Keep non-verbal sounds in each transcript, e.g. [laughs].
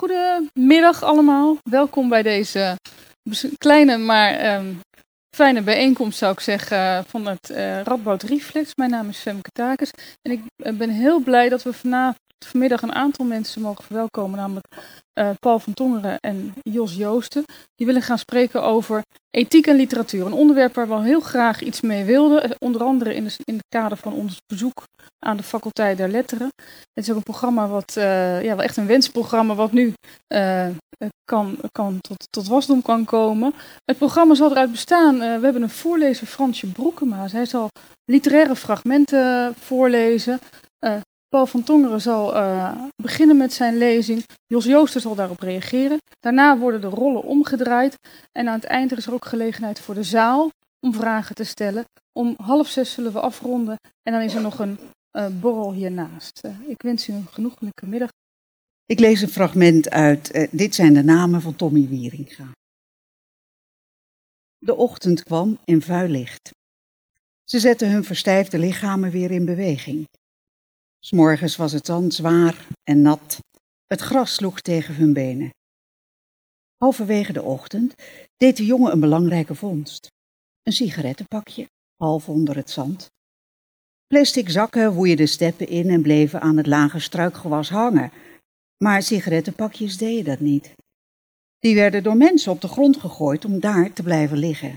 Goedemiddag allemaal. Welkom bij deze kleine maar ehm, fijne bijeenkomst, zou ik zeggen, van het uh, Radboud Reflex. Mijn naam is Femke Takes en ik eh, ben heel blij dat we vanavond, vanmiddag een aantal mensen mogen verwelkomen, namelijk uh, Paul van Tongeren en Jos Joosten. Die willen gaan spreken over ethiek en literatuur. Een onderwerp waar we heel graag iets mee wilden, onder andere in, de, in het kader van ons bezoek aan de faculteit der letteren. Het is ook een programma wat, uh, ja, wel echt een wensprogramma, wat nu kan, kan tot, tot wasdom kan komen. Het programma zal eruit bestaan. We hebben een voorlezer, Fransje Broekema. Hij zal literaire fragmenten voorlezen. Paul van Tongeren zal beginnen met zijn lezing. Jos Jooster zal daarop reageren. Daarna worden de rollen omgedraaid. En aan het eind is er ook gelegenheid voor de zaal om vragen te stellen. Om half zes zullen we afronden. En dan is er nog een uh, borrel hiernaast. Uh, ik wens u een genoeglijke middag. Ik lees een fragment uit. Dit zijn de namen van Tommy Wieringa. De ochtend kwam in vuil licht. Ze zetten hun verstijfde lichamen weer in beweging. S'morgens was het zand zwaar en nat. Het gras sloeg tegen hun benen. Halverwege de ochtend deed de jongen een belangrijke vondst. Een sigarettenpakje, half onder het zand. Plastic zakken woeien de steppen in en bleven aan het lage struikgewas hangen. Maar sigarettenpakjes deden dat niet. Die werden door mensen op de grond gegooid om daar te blijven liggen.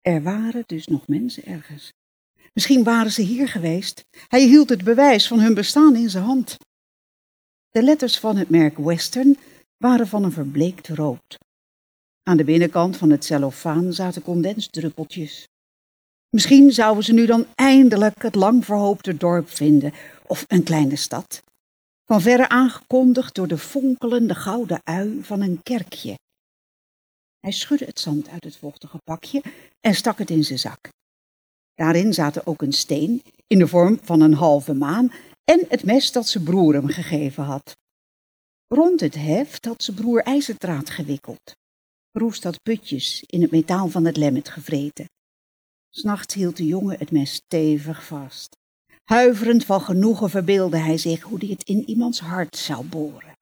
Er waren dus nog mensen ergens. Misschien waren ze hier geweest. Hij hield het bewijs van hun bestaan in zijn hand. De letters van het merk Western waren van een verbleekt rood. Aan de binnenkant van het cellofaan zaten condensdruppeltjes. Misschien zouden ze nu dan eindelijk het lang verhoopte dorp vinden, of een kleine stad. Van verre aangekondigd door de fonkelende gouden ui van een kerkje. Hij schudde het zand uit het vochtige pakje en stak het in zijn zak. Daarin zaten ook een steen in de vorm van een halve maan en het mes dat zijn broer hem gegeven had. Rond het heft had zijn broer ijzerdraad gewikkeld. Roest had putjes in het metaal van het lemmet gevreten. S'nachts hield de jongen het mes stevig vast. Huiverend van genoegen verbeelde hij zich hoe hij het in iemands hart zou boren.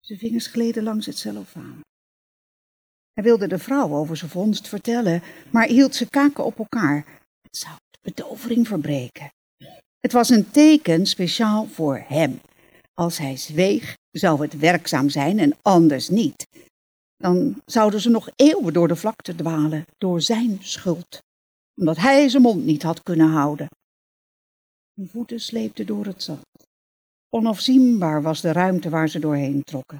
Zijn vingers gleden langs het cellofaan. Hij wilde de vrouw over zijn vondst vertellen, maar hield zijn kaken op elkaar. Het zou de betovering verbreken. Het was een teken speciaal voor hem. Als hij zweeg, zou het werkzaam zijn en anders niet. Dan zouden ze nog eeuwen door de vlakte dwalen, door zijn schuld, omdat hij zijn mond niet had kunnen houden. Hun voeten sleepten door het zand. Onafzienbaar was de ruimte waar ze doorheen trokken.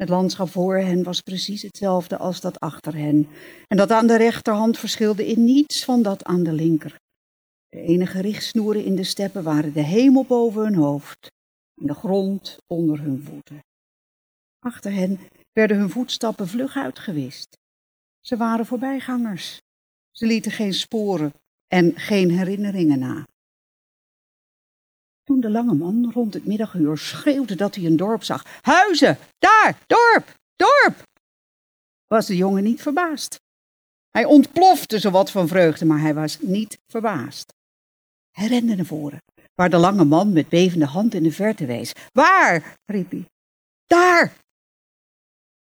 Het landschap voor hen was precies hetzelfde als dat achter hen, en dat aan de rechterhand verschilde in niets van dat aan de linker. De enige richtsnoeren in de steppen waren de hemel boven hun hoofd en de grond onder hun voeten. Achter hen werden hun voetstappen vlug uitgewist. Ze waren voorbijgangers. Ze lieten geen sporen en geen herinneringen na. Toen de lange man rond het middaguur schreeuwde dat hij een dorp zag. Huizen, daar, dorp, dorp! Was de jongen niet verbaasd. Hij ontplofte zowat van vreugde, maar hij was niet verbaasd. Hij rende naar voren, waar de lange man met bevende hand in de verte wees. Waar? riep hij. Daar,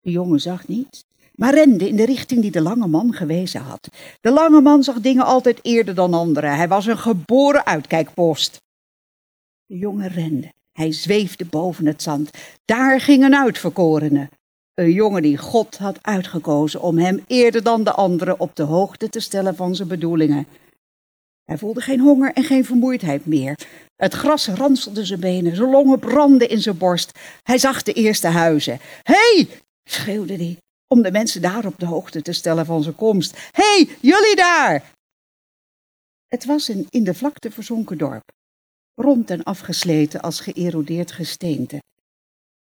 de jongen zag niets, maar rende in de richting die de lange man gewezen had. De lange man zag dingen altijd eerder dan anderen. Hij was een geboren uitkijkpost. De jongen rende. Hij zweefde boven het zand. Daar ging een uitverkorene. Een jongen die God had uitgekozen om hem eerder dan de anderen op de hoogte te stellen van zijn bedoelingen. Hij voelde geen honger en geen vermoeidheid meer. Het gras ranselde zijn benen, zijn longen brandden in zijn borst. Hij zag de eerste huizen. Hé, hey, schreeuwde hij, om de mensen daar op de hoogte te stellen van zijn komst. Hé, hey, jullie daar! Het was een in de vlakte verzonken dorp, rond en afgesleten als geërodeerd gesteente.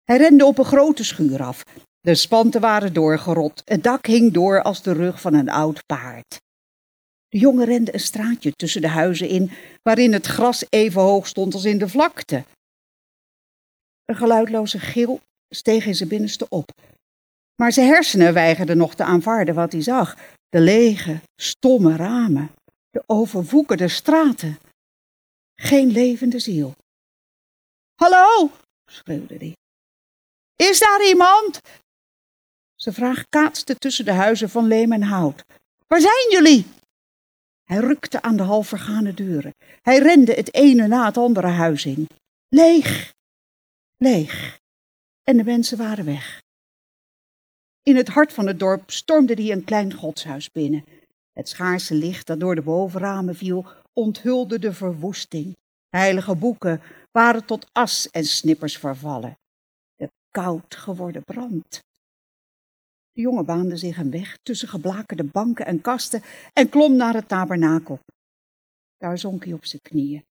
Hij rende op een grote schuur af. De spanten waren doorgerot, het dak hing door als de rug van een oud paard. De jongen rende een straatje tussen de huizen in, waarin het gras even hoog stond als in de vlakte. Een geluidloze gil steeg in zijn binnenste op. Maar zijn hersenen weigerden nog te aanvaarden wat hij zag. De lege, stomme ramen, de overwoekerde straten. Geen levende ziel. Hallo, schreeuwde hij. Is daar iemand? Zijn vraag kaatste tussen de huizen van leem en hout. Waar zijn jullie? Hij rukte aan de half vergane deuren. Hij rende het ene na het andere huis in. Leeg, leeg. En de mensen waren weg. In het hart van het dorp stormde hij een klein godshuis binnen. Het schaarse licht dat door de bovenramen viel, onthulde de verwoesting. Heilige boeken waren tot as en snippers vervallen. De koud geworden brand. De jongen baande zich een weg tussen geblakerde banken en kasten en klom naar het tabernakel. Daar zonk hij op zijn knieën.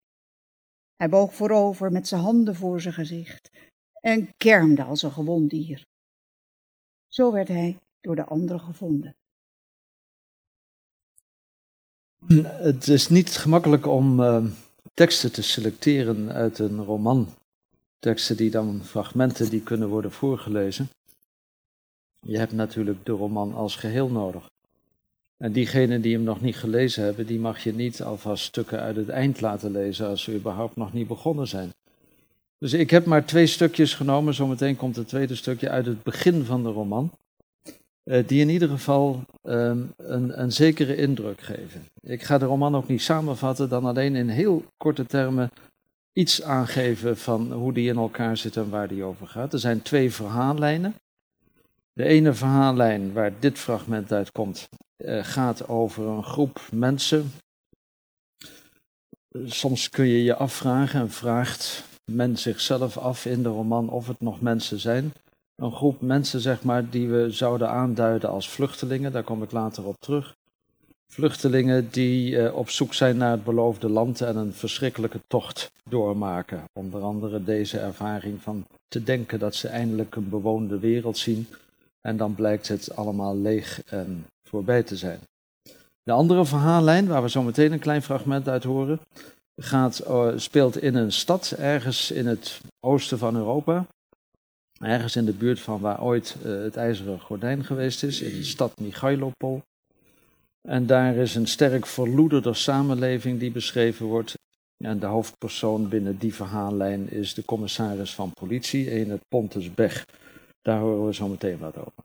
Hij boog voorover met zijn handen voor zijn gezicht en kermde als een gewond dier. Zo werd hij door de anderen gevonden. Het is niet gemakkelijk om uh, teksten te selecteren uit een roman. Teksten die dan fragmenten die kunnen worden voorgelezen. Je hebt natuurlijk de roman als geheel nodig. En diegenen die hem nog niet gelezen hebben, die mag je niet alvast stukken uit het eind laten lezen als ze überhaupt nog niet begonnen zijn. Dus ik heb maar twee stukjes genomen, zometeen komt het tweede stukje uit het begin van de roman. Eh, die in ieder geval ehm, een, een zekere indruk geven. Ik ga de roman ook niet samenvatten, dan alleen in heel korte termen iets aangeven van hoe die in elkaar zit en waar die over gaat. Er zijn twee verhaallijnen. De ene verhaallijn waar dit fragment uit komt, uh, gaat over een groep mensen. Soms kun je je afvragen en vraagt men zichzelf af in de roman of het nog mensen zijn. Een groep mensen, zeg maar, die we zouden aanduiden als vluchtelingen, daar kom ik later op terug. Vluchtelingen die uh, op zoek zijn naar het beloofde land en een verschrikkelijke tocht doormaken. Onder andere deze ervaring van te denken dat ze eindelijk een bewoonde wereld zien en dan blijkt het allemaal leeg en voorbij te zijn. De andere verhaallijn, waar we zo meteen een klein fragment uit horen, gaat, uh, speelt in een stad ergens in het oosten van Europa. Ergens in de buurt van waar ooit uh, het ijzeren gordijn geweest is, in de stad Michailopol. En daar is een sterk verloederde samenleving die beschreven wordt. En de hoofdpersoon binnen die verhaallijn is de commissaris van politie, een het Pontus Bech. Daar horen we zo meteen wat over.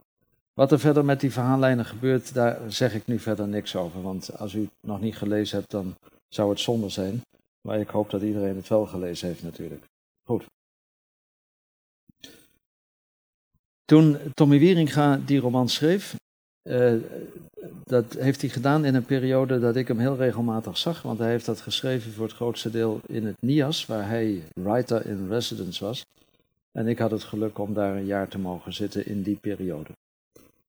Wat er verder met die verhaallijnen gebeurt, daar zeg ik nu verder niks over. Want als u het nog niet gelezen hebt, dan zou het zonde zijn. Maar ik hoop dat iedereen het wel gelezen heeft natuurlijk. Goed. Toen Tommy Wieringa die roman schreef, uh, dat heeft hij gedaan in een periode dat ik hem heel regelmatig zag, want hij heeft dat geschreven voor het grootste deel in het NIAS, waar hij writer in residence was. En ik had het geluk om daar een jaar te mogen zitten in die periode.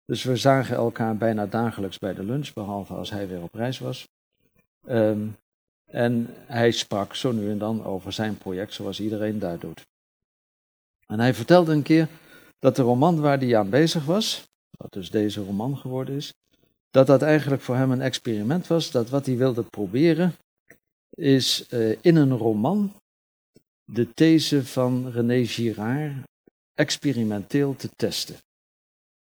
Dus we zagen elkaar bijna dagelijks bij de lunch, behalve als hij weer op reis was. Um, en hij sprak zo nu en dan over zijn project, zoals iedereen daar doet. En hij vertelde een keer dat de roman waar hij aan bezig was, wat dus deze roman geworden is, dat dat eigenlijk voor hem een experiment was. Dat wat hij wilde proberen is uh, in een roman de these van René Girard experimenteel te testen.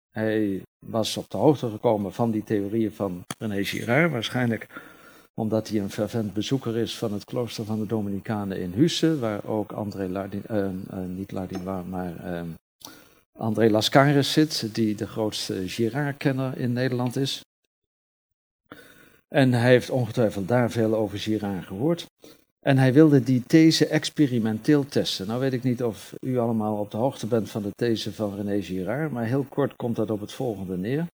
Hij was op de hoogte gekomen van die theorieën van René Girard, waarschijnlijk omdat hij een fervent bezoeker is van het klooster van de Dominicanen in Husse, waar ook André Lardin, uh, uh, niet Lardin, maar André Lascaris zit, die de grootste Girard-kenner in Nederland is. En hij heeft ongetwijfeld daar veel over Girard gehoord. En hij wilde die these experimenteel testen. Nou weet ik niet of u allemaal op de hoogte bent van de these van René Girard, maar heel kort komt dat op het volgende neer.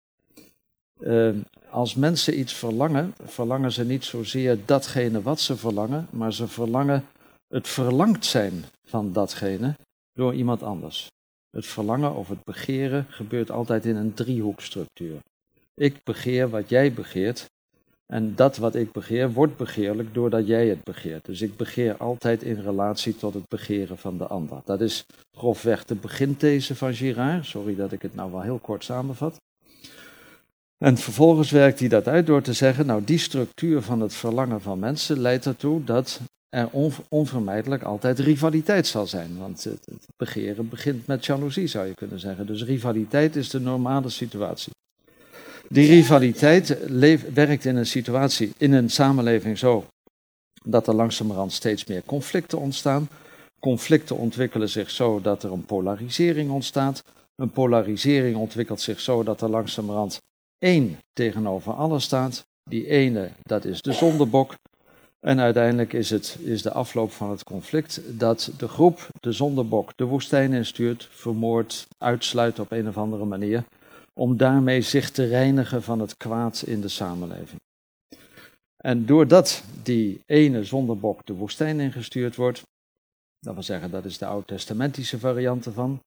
Uh, als mensen iets verlangen, verlangen ze niet zozeer datgene wat ze verlangen, maar ze verlangen het verlangd zijn van datgene door iemand anders. Het verlangen of het begeren gebeurt altijd in een driehoekstructuur. Ik begeer wat jij begeert en dat wat ik begeer wordt begeerlijk doordat jij het begeert. Dus ik begeer altijd in relatie tot het begeren van de ander. Dat is grofweg de beginthese van Girard. Sorry dat ik het nou wel heel kort samenvat. En vervolgens werkt hij dat uit door te zeggen, nou die structuur van het verlangen van mensen leidt ertoe dat er onvermijdelijk altijd rivaliteit zal zijn. Want het, het begeren begint met jaloezie, zou je kunnen zeggen. Dus rivaliteit is de normale situatie. Die rivaliteit werkt in een situatie, in een samenleving zo, dat er langzamerhand steeds meer conflicten ontstaan. Conflicten ontwikkelen zich zo dat er een polarisering ontstaat. Een polarisering ontwikkelt zich zo dat er langzamerhand één tegenover alles staat. Die ene, dat is de zondebok. En uiteindelijk is, het, is de afloop van het conflict dat de groep de zondebok de woestijn instuurt, vermoordt, uitsluit op een of andere manier, om daarmee zich te reinigen van het kwaad in de samenleving. En doordat die ene zondebok de woestijn ingestuurd wordt, dat wil zeggen, dat is de oud-testamentische variant ervan.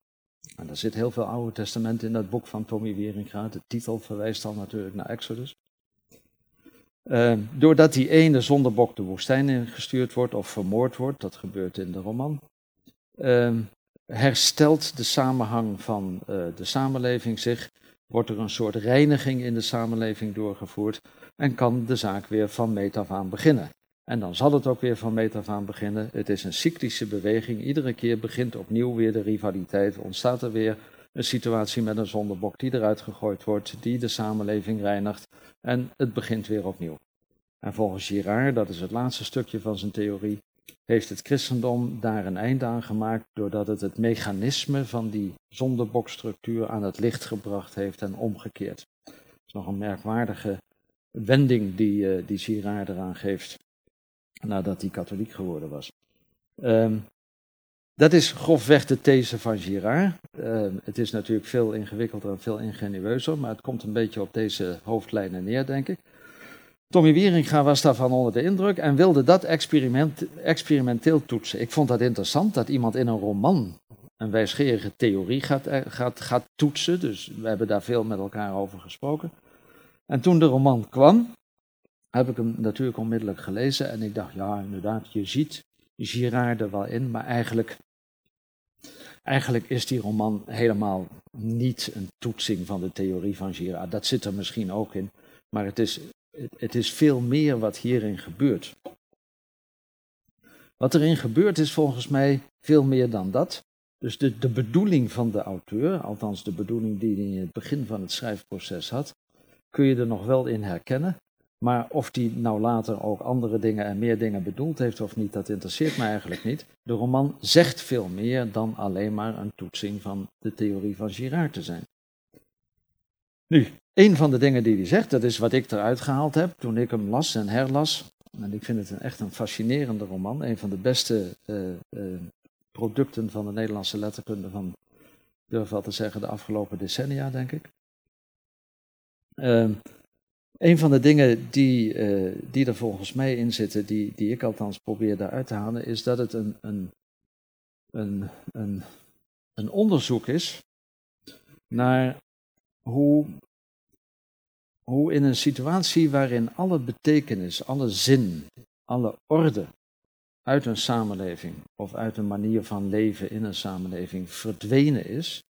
En er zit heel veel Oude Testament in dat boek van Tommy Wieringa. De titel verwijst dan natuurlijk naar Exodus. Uh, doordat die ene zondebok de woestijn ingestuurd wordt of vermoord wordt, dat gebeurt in de roman, uh, herstelt de samenhang van uh, de samenleving zich, wordt er een soort reiniging in de samenleving doorgevoerd en kan de zaak weer van meet af beginnen. En dan zal het ook weer van meet af beginnen. Het is een cyclische beweging. Iedere keer begint opnieuw weer de rivaliteit. Ontstaat er weer een situatie met een zondebok die eruit gegooid wordt, die de samenleving reinigt. En het begint weer opnieuw. En volgens Girard, dat is het laatste stukje van zijn theorie, heeft het christendom daar een einde aan gemaakt doordat het het mechanisme van die zondebokstructuur aan het licht gebracht heeft en omgekeerd. Dat is nog een merkwaardige wending die, uh, die Girard eraan geeft nadat hij katholiek geworden was. Um, dat is grofweg de these van Girard. Uh, het is natuurlijk veel ingewikkelder en veel ingenieuzer, maar het komt een beetje op deze hoofdlijnen neer, denk ik. Tommy Wieringa was daarvan onder de indruk en wilde dat experiment, experimenteel toetsen. Ik vond dat interessant dat iemand in een roman een wijsgerige theorie gaat, eh, gaat, gaat toetsen. Dus we hebben daar veel met elkaar over gesproken. En toen de roman kwam, heb ik hem natuurlijk onmiddellijk gelezen. En ik dacht, ja, inderdaad, je ziet Girard er wel in, maar eigenlijk, eigenlijk is die roman helemaal niet een toetsing van de theorie van Girard. Dat zit er misschien ook in, maar het is, het is veel meer wat hierin gebeurt. Wat erin gebeurt is volgens mij veel meer dan dat. Dus de, de bedoeling van de auteur, althans de bedoeling die hij in het begin van het schrijfproces had, kun je er nog wel in herkennen. Maar of die nou later ook andere dingen en meer dingen bedoeld heeft of niet, dat interesseert me eigenlijk niet. De roman zegt veel meer dan alleen maar een toetsing van de theorie van Girard te zijn. Nu, een van de dingen die hij zegt, dat is wat ik eruit gehaald heb toen ik hem las en herlas. En ik vind het een, echt een fascinerende roman, een van de beste uh, uh, producten van de Nederlandse letterkunde van, durf wel te zeggen, de afgelopen decennia, denk ik. Uh, een van de dingen die, uh, die er volgens mij in zitten, die, die ik althans probeer daaruit te halen, is dat het een, een, een, een, een onderzoek is naar hoe, hoe in een situatie waarin alle betekenis, alle zin, alle orde uit een samenleving of uit een manier van leven in een samenleving verdwenen is,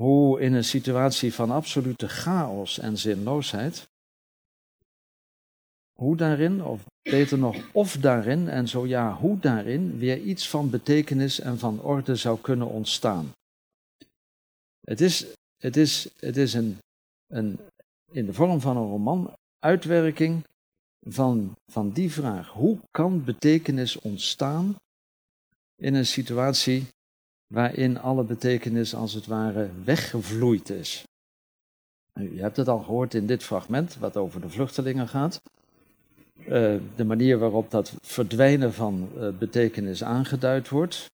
hoe in een situatie van absolute chaos en zinloosheid, hoe daarin, of beter nog, of daarin, en zo ja, hoe daarin, weer iets van betekenis en van orde zou kunnen ontstaan. Het is, het is, het is een, een, in de vorm van een roman, uitwerking van, van die vraag. Hoe kan betekenis ontstaan in een situatie waarin alle betekenis als het ware weggevloeid is. U hebt het al gehoord in dit fragment, wat over de vluchtelingen gaat. Uh, de manier waarop dat verdwijnen van uh, betekenis aangeduid wordt.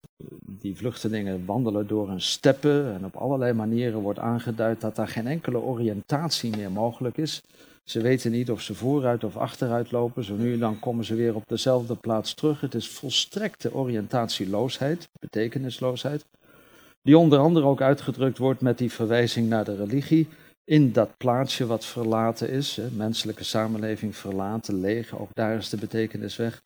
Die vluchtelingen wandelen door een steppe en op allerlei manieren wordt aangeduid dat daar geen enkele oriëntatie meer mogelijk is. Ze weten niet of ze vooruit of achteruit lopen. Zo nu en dan komen ze weer op dezelfde plaats terug. Het is volstrekte oriëntatieloosheid, betekenisloosheid. Die onder andere ook uitgedrukt wordt met die verwijzing naar de religie. In dat plaatsje wat verlaten is, menselijke samenleving verlaten, leeg, ook daar is de betekenis weg.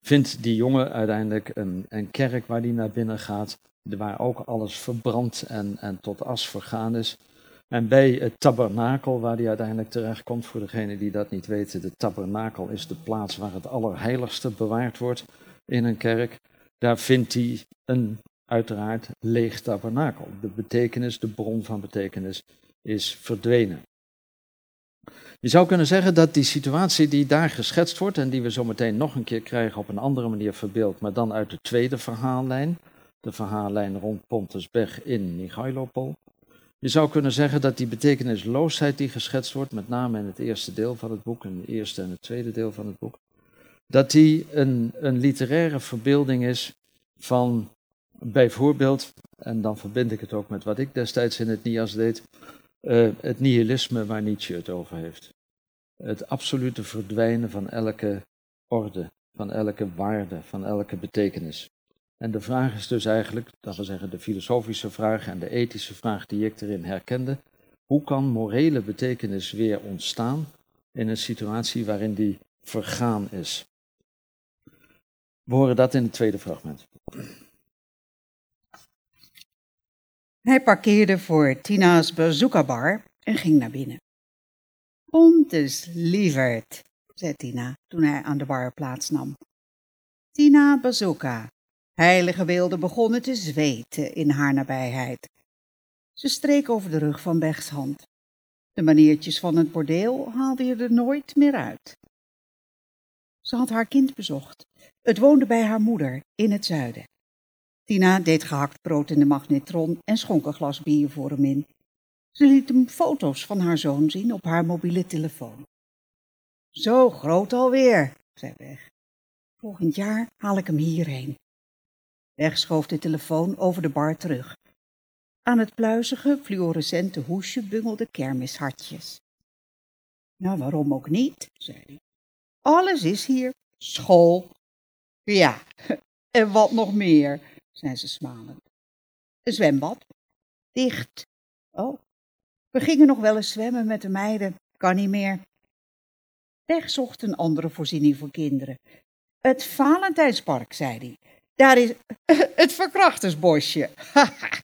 Vindt die jongen uiteindelijk een, een kerk waar die naar binnen gaat, waar ook alles verbrand en, en tot as vergaan is. En bij het tabernakel, waar hij uiteindelijk terecht komt, voor degenen die dat niet weten, de tabernakel is de plaats waar het allerheiligste bewaard wordt in een kerk. Daar vindt hij een uiteraard leeg tabernakel. De betekenis, de bron van betekenis is verdwenen. Je zou kunnen zeggen dat die situatie die daar geschetst wordt en die we zo meteen nog een keer krijgen op een andere manier verbeeld, maar dan uit de tweede verhaallijn, de verhaallijn rond Pontus Beg in Michailopol. Je zou kunnen zeggen dat die betekenisloosheid die geschetst wordt, met name in het eerste deel van het boek, in het eerste en het tweede deel van het boek, dat die een, een literaire verbeelding is van bijvoorbeeld, en dan verbind ik het ook met wat ik destijds in het NIAS deed, uh, het nihilisme waar Nietzsche het over heeft. Het absolute verdwijnen van elke orde, van elke waarde, van elke betekenis. En de vraag is dus eigenlijk, dat we zeggen de filosofische vraag en de ethische vraag die ik erin herkende, hoe kan morele betekenis weer ontstaan in een situatie waarin die vergaan is? We horen dat in het tweede fragment. Hij parkeerde voor Tina's bazooka-bar en ging naar binnen. Pontus, lieverd, zei Tina toen hij aan de bar plaatsnam. Tina Bazooka. Heilige beelden begonnen te zweten in haar nabijheid. Ze streek over de rug van Bechts hand. De maniertjes van het bordeel haalde je er nooit meer uit. Ze had haar kind bezocht. Het woonde bij haar moeder in het zuiden. Tina deed gehakt brood in de magnetron en schonk een glas bier voor hem in. Ze liet hem foto's van haar zoon zien op haar mobiele telefoon. Zo groot alweer, zei Weg. Volgend jaar haal ik hem hierheen. Weg schoof de telefoon over de bar terug. Aan het pluizige, fluorescente hoesje bungelden kermishartjes. Nou, waarom ook niet, zei hij. Alles is hier. School. Ja, [laughs] en wat nog meer, zei ze smalend. Een zwembad. Dicht. Oh, we gingen nog wel eens zwemmen met de meiden. Kan niet meer. Weg zocht een andere voorziening voor kinderen. Het Valentijnspark, zei hij. Daar is [laughs] het verkrachtersbosje.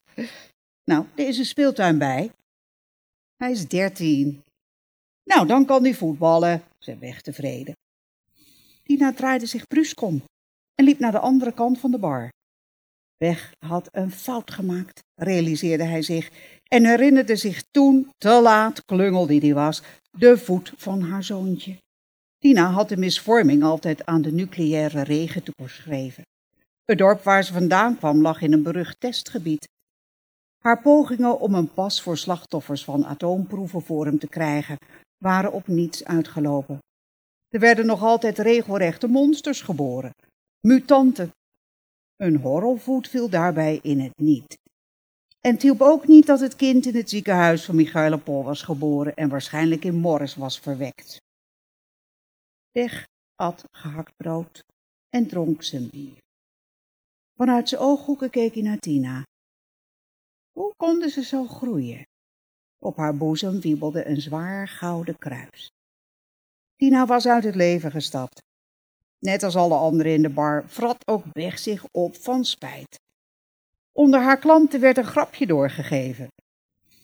[laughs] nou, er is een speeltuin bij. Hij is dertien. Nou, dan kan hij voetballen, zei Weg tevreden. Tina draaide zich brusk om en liep naar de andere kant van de bar. Weg had een fout gemaakt, realiseerde hij zich en herinnerde zich toen, te laat, klungel die was, de voet van haar zoontje. Tina had de misvorming altijd aan de nucleaire regen toegeschreven. Het dorp waar ze vandaan kwam lag in een berucht testgebied. Haar pogingen om een pas voor slachtoffers van atoomproeven voor hem te krijgen, waren op niets uitgelopen. Er werden nog altijd regelrechte monsters geboren, mutanten. Een horrelvoet viel daarbij in het niet. En het hielp ook niet dat het kind in het ziekenhuis van Michailopol was geboren en waarschijnlijk in Morris was verwekt. Weg at gehakt brood en dronk zijn bier. Vanuit zijn ooghoeken keek hij naar Tina. Hoe konden ze zo groeien? Op haar boezem wiebelde een zwaar gouden kruis. Tina was uit het leven gestapt. Net als alle anderen in de bar vrat ook weg zich op van spijt. Onder haar klanten werd een grapje doorgegeven.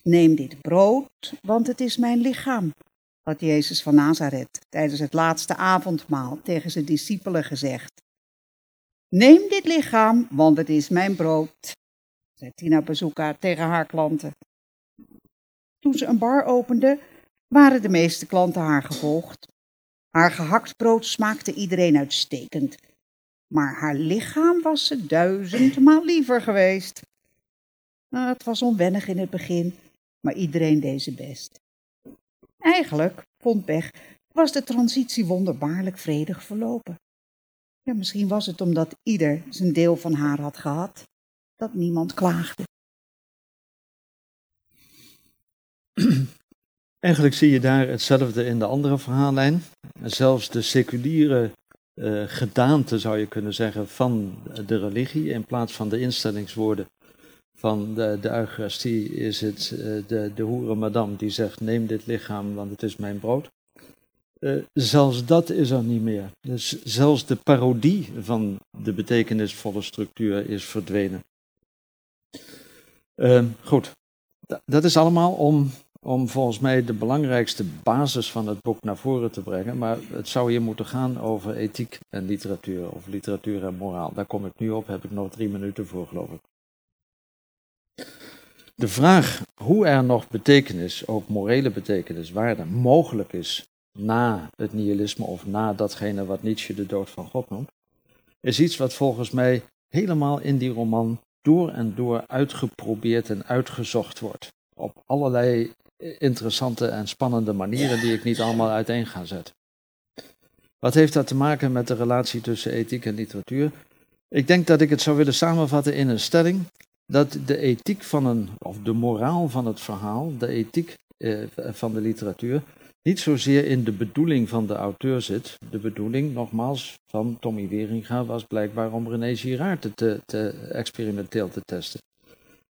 Neem dit brood, want het is mijn lichaam, had Jezus van Nazareth tijdens het laatste avondmaal tegen zijn discipelen gezegd. Neem dit lichaam, want het is mijn brood, zei Tina Bazooka tegen haar klanten. Toen ze een bar opende, waren de meeste klanten haar gevolgd. Haar gehakt brood smaakte iedereen uitstekend, maar haar lichaam was ze duizendmaal liever geweest. Nou, het was onwennig in het begin, maar iedereen deed zijn best. Eigenlijk, vond Beg, was de transitie wonderbaarlijk vredig verlopen. Misschien was het omdat ieder zijn deel van haar had gehad, dat niemand klaagde. [clears throat] Eigenlijk zie je daar hetzelfde in de andere verhaallijn. Zelfs de seculiere uh, gedaante, zou je kunnen zeggen, van de religie, in plaats van de instellingswoorden van de, de Eucharistie, is het uh, de, de hoere madame die zegt: Neem dit lichaam, want het is mijn brood. Uh, zelfs dat is er niet meer. Dus zelfs de parodie van de betekenisvolle structuur is verdwenen. Uh, goed, dat is allemaal om, om volgens mij de belangrijkste basis van het boek naar voren te brengen. Maar het zou hier moeten gaan over ethiek en literatuur, of literatuur en moraal. Daar kom ik nu op, heb ik nog drie minuten voor, geloof ik. De vraag hoe er nog betekenis, ook morele betekenis, waarde, mogelijk is na het nihilisme of na datgene wat Nietzsche de dood van God noemt, is iets wat volgens mij helemaal in die roman door en door uitgeprobeerd en uitgezocht wordt. Op allerlei interessante en spannende manieren die ik niet allemaal uiteen ga zetten. Wat heeft dat te maken met de relatie tussen ethiek en literatuur? Ik denk dat ik het zou willen samenvatten in een stelling dat de ethiek van een, of de moraal van het verhaal, de ethiek eh, van de literatuur, niet zozeer in de bedoeling van de auteur zit. De bedoeling, nogmaals, van Tommy Weringa was blijkbaar om René Girard te, te, experimenteel te testen.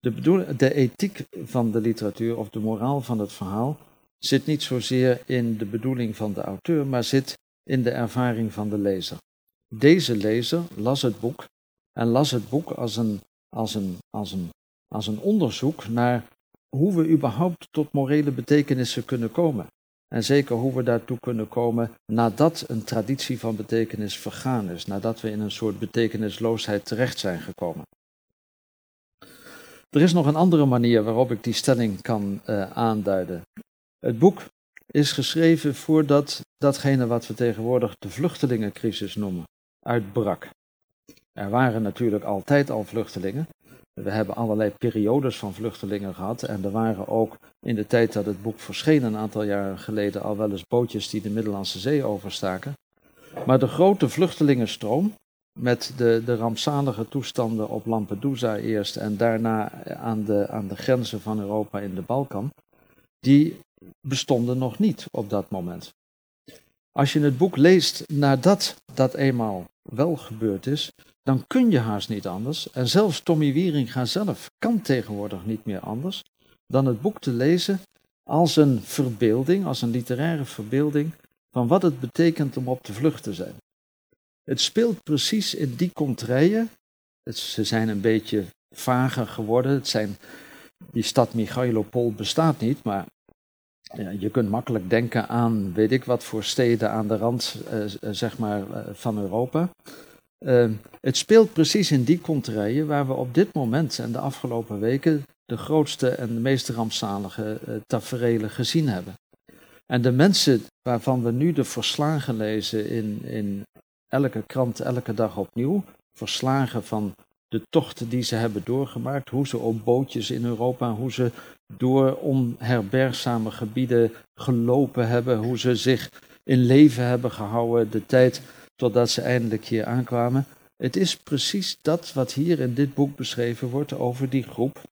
De, bedoeling, de ethiek van de literatuur of de moraal van het verhaal zit niet zozeer in de bedoeling van de auteur, maar zit in de ervaring van de lezer. Deze lezer las het boek en las het boek als een, als een, als een, als een onderzoek naar hoe we überhaupt tot morele betekenissen kunnen komen. En zeker hoe we daartoe kunnen komen nadat een traditie van betekenis vergaan is, nadat we in een soort betekenisloosheid terecht zijn gekomen. Er is nog een andere manier waarop ik die stelling kan uh, aanduiden. Het boek is geschreven voordat datgene wat we tegenwoordig de vluchtelingencrisis noemen, uitbrak. Er waren natuurlijk altijd al vluchtelingen, we hebben allerlei periodes van vluchtelingen gehad en er waren ook in de tijd dat het boek verscheen, een aantal jaren geleden, al wel eens bootjes die de Middellandse Zee overstaken. Maar de grote vluchtelingenstroom, met de, de rampzalige toestanden op Lampedusa eerst en daarna aan de, aan de grenzen van Europa in de Balkan, die bestonden nog niet op dat moment. Als je het boek leest nadat dat eenmaal wel gebeurd is, dan kun je haast niet anders. En zelfs Tommy Wieringa zelf kan tegenwoordig niet meer anders dan het boek te lezen als een verbeelding, als een literaire verbeelding van wat het betekent om op de vlucht te zijn. Het speelt precies in die contraien. ze zijn een beetje vager geworden. Het zijn, die stad Michailopol bestaat niet, maar ja, je kunt makkelijk denken aan, weet ik wat voor steden aan de rand eh, zeg maar, eh, van Europa. Uh, het speelt precies in die contraien waar we op dit moment en de afgelopen weken de grootste en de meest rampzalige uh, taferelen gezien hebben. En de mensen waarvan we nu de verslagen lezen in, in elke krant, elke dag opnieuw, verslagen van de tochten die ze hebben doorgemaakt, hoe ze op bootjes in Europa, hoe ze door onherbergzame gebieden gelopen hebben, hoe ze zich in leven hebben gehouden, de tijd totdat ze eindelijk hier aankwamen. Het is precies dat wat hier in dit boek beschreven wordt over die groep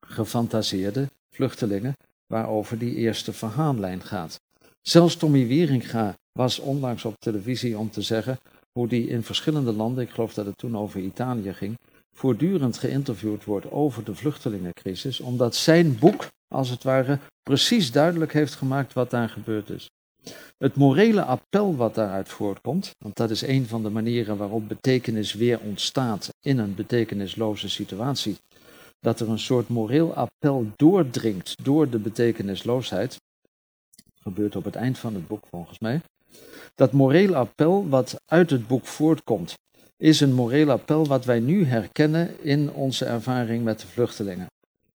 gefantaseerde vluchtelingen, waarover die eerste verhaallijn gaat. Zelfs Tommy Wieringa was onlangs op televisie om te zeggen hoe die in verschillende landen, ik geloof dat het toen over Italië ging, voortdurend geïnterviewd wordt over de vluchtelingencrisis, omdat zijn boek, als het ware, precies duidelijk heeft gemaakt wat daar gebeurd is. Het morele appel wat daaruit voortkomt, want dat is een van de manieren waarop betekenis weer ontstaat in een betekenisloze situatie, dat er een soort moreel appel doordringt door de betekenisloosheid, gebeurt op het eind van het boek volgens mij, dat moreel appel wat uit het boek voortkomt, is een moreel appel wat wij nu herkennen in onze ervaring met de vluchtelingen.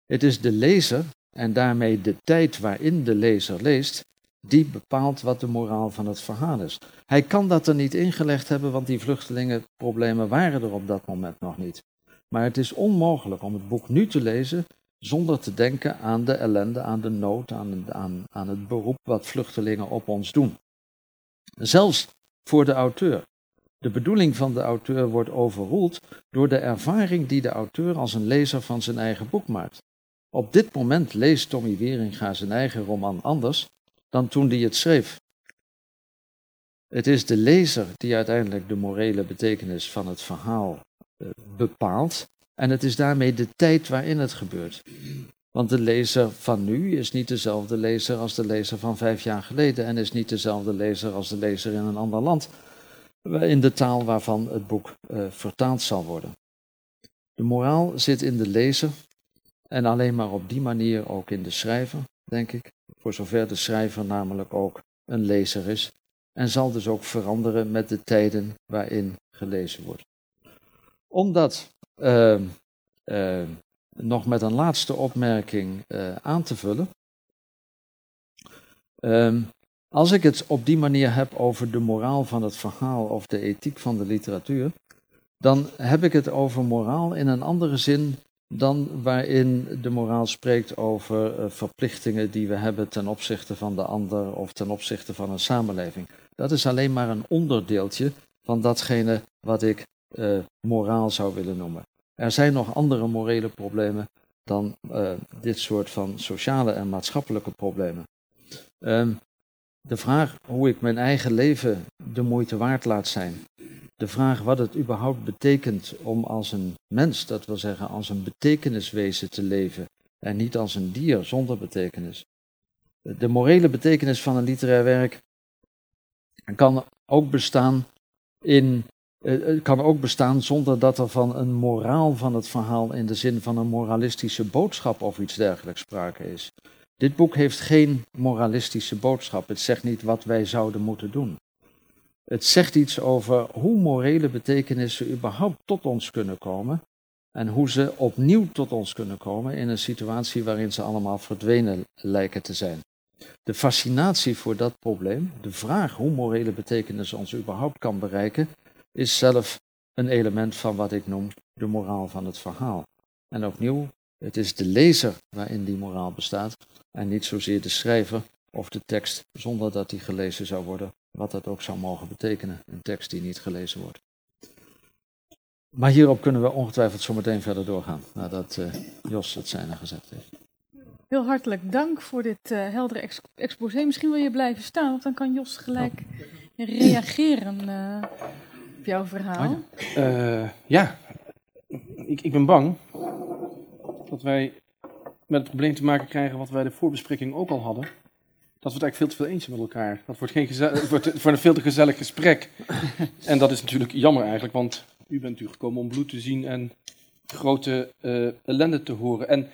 Het is de lezer en daarmee de tijd waarin de lezer leest, die bepaalt wat de moraal van het verhaal is. Hij kan dat er niet ingelegd hebben, want die vluchtelingenproblemen waren er op dat moment nog niet. Maar het is onmogelijk om het boek nu te lezen zonder te denken aan de ellende, aan de nood, aan, aan, het beroep wat vluchtelingen op ons doen. Zelfs voor de auteur. De bedoeling van de auteur wordt overroeld door de ervaring die de auteur als een lezer van zijn eigen boek maakt. Op dit moment leest Tommy Wieringa zijn eigen roman anders dan toen hij het schreef. Het is de lezer die uiteindelijk de morele betekenis van het verhaal eh, bepaalt en het is daarmee de tijd waarin het gebeurt. Want de lezer van nu is niet dezelfde lezer als de lezer van vijf jaar geleden en is niet dezelfde lezer als de lezer in een ander land, in de taal waarvan het boek uh, vertaald zal worden. De moraal zit in de lezer en alleen maar op die manier ook in de schrijver, denk ik, voor zover de schrijver namelijk ook een lezer is en zal dus ook veranderen met de tijden waarin gelezen wordt. Omdat uh, nog met een laatste opmerking uh, aan te vullen. Um, als ik het op die manier heb over de moraal van het verhaal of de ethiek van de literatuur, dan heb ik het over moraal in een andere zin dan waarin de moraal spreekt over uh, verplichtingen die we hebben ten opzichte van de ander of ten opzichte van een samenleving. Dat is alleen maar een onderdeeltje van datgene wat ik uh, moraal zou willen noemen. Er zijn nog andere morele problemen dan uh, dit soort van sociale en maatschappelijke problemen. Um, de vraag hoe ik mijn eigen leven de moeite waard laat zijn. De vraag wat het überhaupt betekent om als een mens, dat wil zeggen als een betekeniswezen te leven en niet als een dier zonder betekenis. De morele betekenis van een literair werk kan ook bestaan in uh, kan ook bestaan zonder dat er van een moraal van het verhaal in de zin van een moralistische boodschap of iets dergelijks sprake is. Dit boek heeft geen moralistische boodschap. Het zegt niet wat wij zouden moeten doen. Het zegt iets over hoe morele betekenissen überhaupt tot ons kunnen komen en hoe ze opnieuw tot ons kunnen komen in een situatie waarin ze allemaal verdwenen lijken te zijn. De fascinatie voor dat probleem, de vraag hoe morele betekenis ons überhaupt kan bereiken, is zelf een element van wat ik noem de moraal van het verhaal. En opnieuw, het is de lezer waarin die moraal bestaat en niet zozeer de schrijver of de tekst zonder dat die gelezen zou worden, wat dat ook zou mogen betekenen, een tekst die niet gelezen wordt. Maar hierop kunnen we ongetwijfeld zo meteen verder doorgaan, nadat uh, Jos het zijne gezegd heeft. Heel hartelijk dank voor dit uh, heldere ex exposé. Misschien wil je blijven staan, want dan kan Jos gelijk reageren uh, op jouw verhaal. Oh ja, ja. Ik, ik ben bang dat wij met het probleem te maken krijgen wat wij de voorbespreking ook al hadden. Dat we het eigenlijk veel te veel eens zijn met elkaar. Dat wordt, geen [laughs] het wordt een veel te gezellig gesprek. [laughs] En dat is natuurlijk jammer eigenlijk, want u bent natuurlijk gekomen om bloed te zien en grote uh, ellende te horen. En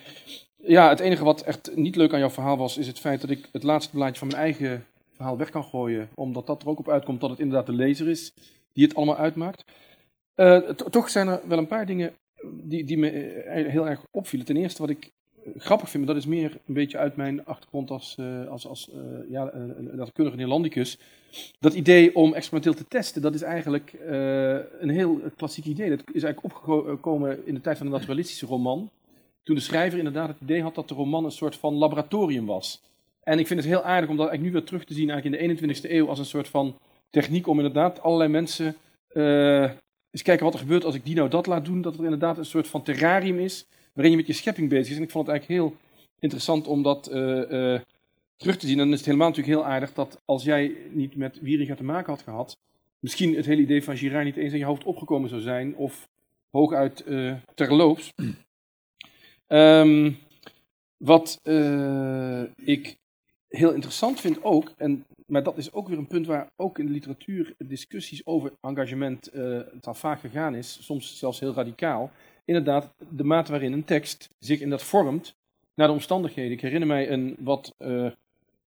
ja, het enige wat echt niet leuk aan jouw verhaal was, is het feit dat ik het laatste blaadje van mijn eigen verhaal weg kan gooien. Omdat dat er ook op uitkomt dat het inderdaad de lezer is die het allemaal uitmaakt. Uh, toch zijn er wel een paar dingen die, die me eh, heel erg opvielen. Ten eerste wat ik grappig vind, maar dat is meer een beetje uit mijn achtergrond als, uh, als, als uh, ja, uh, Neerlandicus. Dat idee om experimenteel te testen, dat is eigenlijk een heel klassiek idee. Dat is eigenlijk opgekomen in de tijd van de naturalistische roman. Toen de schrijver inderdaad het idee had dat de roman een soort van laboratorium was. En ik vind het heel aardig om dat eigenlijk nu weer terug te zien eigenlijk in de 21ste eeuw als een soort van techniek om inderdaad allerlei mensen eens kijken wat er gebeurt als ik die nou dat laat doen. Dat er inderdaad een soort van terrarium is waarin je met je schepping bezig is. En ik vond het eigenlijk heel interessant om dat uh, uh, terug te zien. En dan is het helemaal natuurlijk heel aardig dat als jij niet met Wieringa te maken had gehad, misschien het hele idee van Girard niet eens in je hoofd opgekomen zou zijn, of hooguit uh, terloops. Um, [clears throat] wat ik heel interessant vind ook, en, maar dat is ook weer een punt waar ook in de literatuur discussies over engagement het al vaak gegaan is, soms zelfs heel radicaal, inderdaad de mate waarin een tekst zich in dat vormt naar de omstandigheden. Ik herinner mij een wat uh,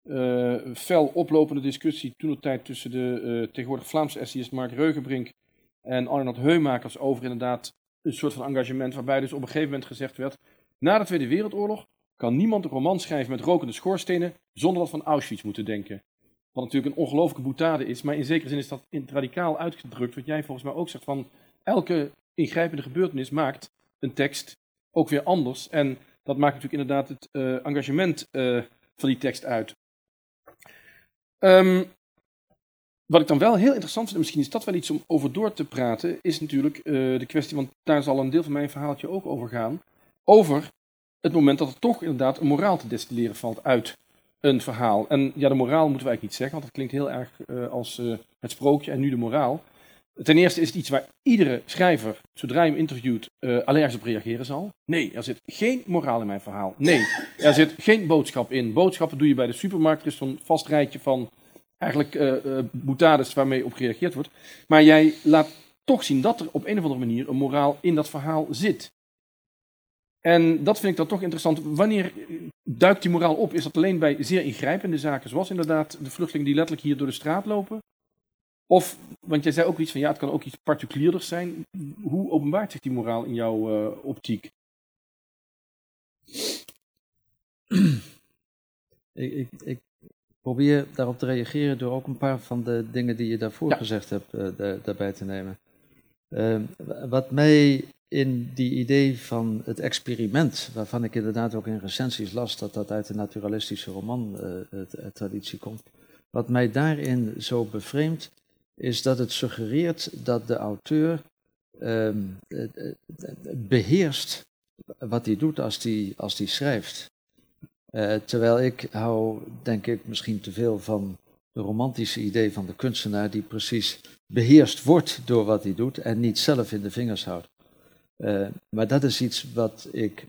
uh, fel oplopende discussie toen de tijd tussen de uh, tegenwoordig Vlaamse essayist Mark Reugenbrink en Arnold Heumakers over inderdaad een soort van engagement waarbij dus op een gegeven moment gezegd werd, na de Tweede Wereldoorlog kan niemand een roman schrijven met rokende schoorstenen zonder dat van Auschwitz moeten denken. Wat natuurlijk een ongelooflijke boetade is, maar in zekere zin is dat radicaal uitgedrukt, wat jij volgens mij ook zegt van elke ingrijpende gebeurtenis maakt een tekst ook weer anders. En dat maakt natuurlijk inderdaad het uh, engagement uh, van die tekst uit. Um, wat ik dan wel heel interessant vind, en misschien is dat wel iets om over door te praten, is natuurlijk uh, de kwestie, want daar zal een deel van mijn verhaaltje ook over gaan, over het moment dat er toch inderdaad een moraal te destilleren valt uit een verhaal. En ja, de moraal moeten we eigenlijk niet zeggen, want dat klinkt heel erg als het sprookje en nu de moraal. Ten eerste is het iets waar iedere schrijver, zodra je hem interviewt, uh, allergisch op reageren zal. Nee, er zit geen moraal in mijn verhaal. Nee, er zit geen boodschap in. Boodschappen doe je bij de supermarkt. Er is zo'n vast rijtje van eigenlijk uh, boutades waarmee op gereageerd wordt. Maar jij laat toch zien dat er op een of andere manier een moraal in dat verhaal zit. En dat vind ik dan toch interessant. Wanneer duikt die moraal op? Is dat alleen bij zeer ingrijpende zaken, zoals inderdaad de vluchtelingen die letterlijk hier door de straat lopen? Of, want jij zei ook iets van ja, het kan ook iets particulierders zijn. Hoe openbaart zich die moraal in jouw uh, optiek? [clears throat] ik, ik, ik probeer daarop te reageren door ook een paar van de dingen die je daarvoor Ja. gezegd hebt eh, da- daarbij te nemen. Ehm, wat mij in die idee van het experiment, waarvan ik inderdaad ook in recensies las dat dat uit de naturalistische roman eh, komt, wat mij daarin zo bevreemdt, is dat het suggereert dat de auteur ehm, eh, eh, beheerst wat hij doet als hij als die schrijft. Eh, terwijl ik hou, denk ik, misschien te veel van de romantische idee van de kunstenaar die precies beheerst wordt door wat hij doet en niet zelf in de vingers houdt. Eh, maar dat is iets wat ik,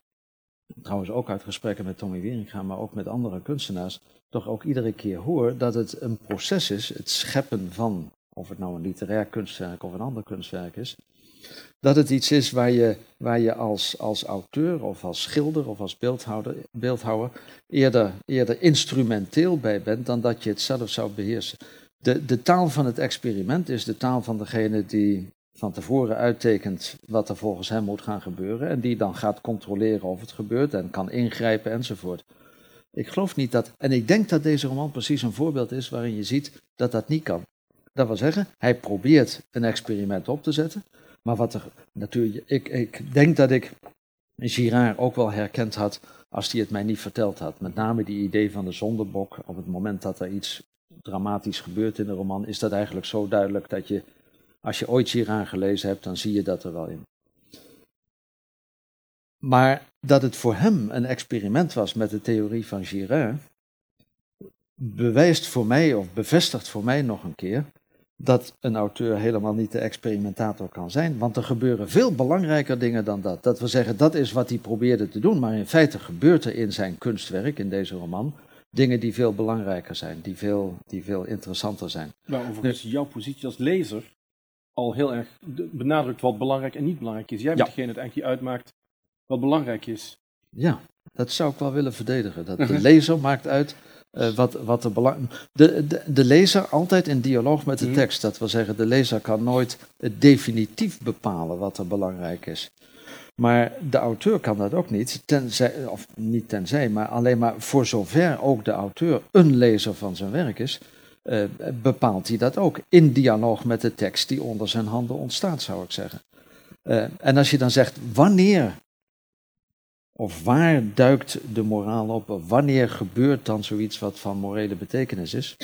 trouwens ook uit gesprekken met Tommy Wieringa, maar ook met andere kunstenaars, toch ook iedere keer hoor dat het een proces is, het scheppen van, of het nou een literair kunstwerk of een ander kunstwerk is, dat het iets is waar je, waar je als, als auteur of als schilder of als beeldhouder, beeldhouwer eerder, eerder instrumenteel bij bent dan dat je het zelf zou beheersen. De, de taal van het experiment is de taal van degene die van tevoren uittekent wat er volgens hem moet gaan gebeuren en die dan gaat controleren of het gebeurt en kan ingrijpen enzovoort. Ik geloof niet dat, en ik denk dat deze roman precies een voorbeeld is waarin je ziet dat dat niet kan. Dat wil zeggen, hij probeert een experiment op te zetten, maar wat er natuurlijk, ik, ik denk dat ik Girard ook wel herkend had als hij het mij niet verteld had. Met name die idee van de zondebok. Op het moment dat er iets dramatisch gebeurt in de roman, is dat eigenlijk zo duidelijk dat je, als je ooit Girard gelezen hebt, dan zie je dat er wel in. Maar dat het voor hem een experiment was met de theorie van Girard, bewijst voor mij, of bevestigt voor mij nog een keer, dat een auteur helemaal niet de experimentator kan zijn. Want er gebeuren veel belangrijker dingen dan dat. Dat wil zeggen, dat is wat hij probeerde te doen. Maar in feite gebeurt er in zijn kunstwerk, in deze roman, dingen die veel belangrijker zijn, die veel, die veel interessanter zijn. Waar overigens jouw positie als lezer al heel erg benadrukt wat belangrijk en niet belangrijk is. Jij bent Ja. degene het eigenlijk uitmaakt wat belangrijk is. Ja, dat zou ik wel willen verdedigen. Dat de [laughs] lezer maakt uit eh, wat, wat belang... De, de, de lezer altijd in dialoog met de Mhm. tekst. Dat wil zeggen, de lezer kan nooit definitief bepalen wat er belangrijk is. Maar de auteur kan dat ook niet, tenzij, of niet tenzij, maar alleen maar voor zover ook de auteur een lezer van zijn werk is, eh, bepaalt hij dat ook. In dialoog met de tekst die onder zijn handen ontstaat, zou ik zeggen. Eh, en als je dan zegt, wanneer of waar duikt de moraal op? Wanneer gebeurt dan zoiets wat van morele betekenis is?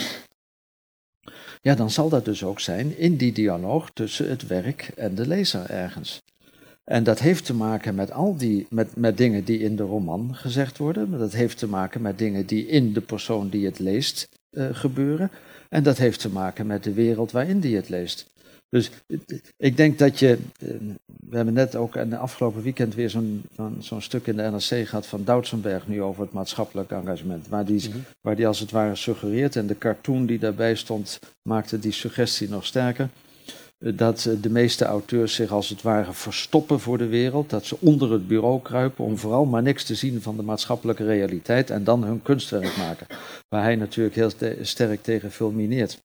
Ja, dan zal dat dus ook zijn in die dialoog tussen het werk en de lezer ergens. En dat heeft te maken met al die, met, met dingen die in de roman gezegd worden, maar dat heeft te maken met dingen die in de persoon die het leest eh, gebeuren. En dat heeft te maken met de wereld waarin die het leest. Dus ik denk dat je, eh, we hebben net ook in de afgelopen weekend weer zo'n zo'n stuk in de NRC gehad van Doutsenberg nu over het maatschappelijk engagement. Waar die, waar die als het ware suggereert, en de cartoon die daarbij stond maakte die suggestie nog sterker, eh, dat eh, de meeste auteurs zich als het ware verstoppen voor de wereld, dat ze onder het bureau kruipen om vooral maar niks te zien van de maatschappelijke realiteit en dan hun kunstwerk maken. Waar hij natuurlijk heel te- sterk tegen fulmineert.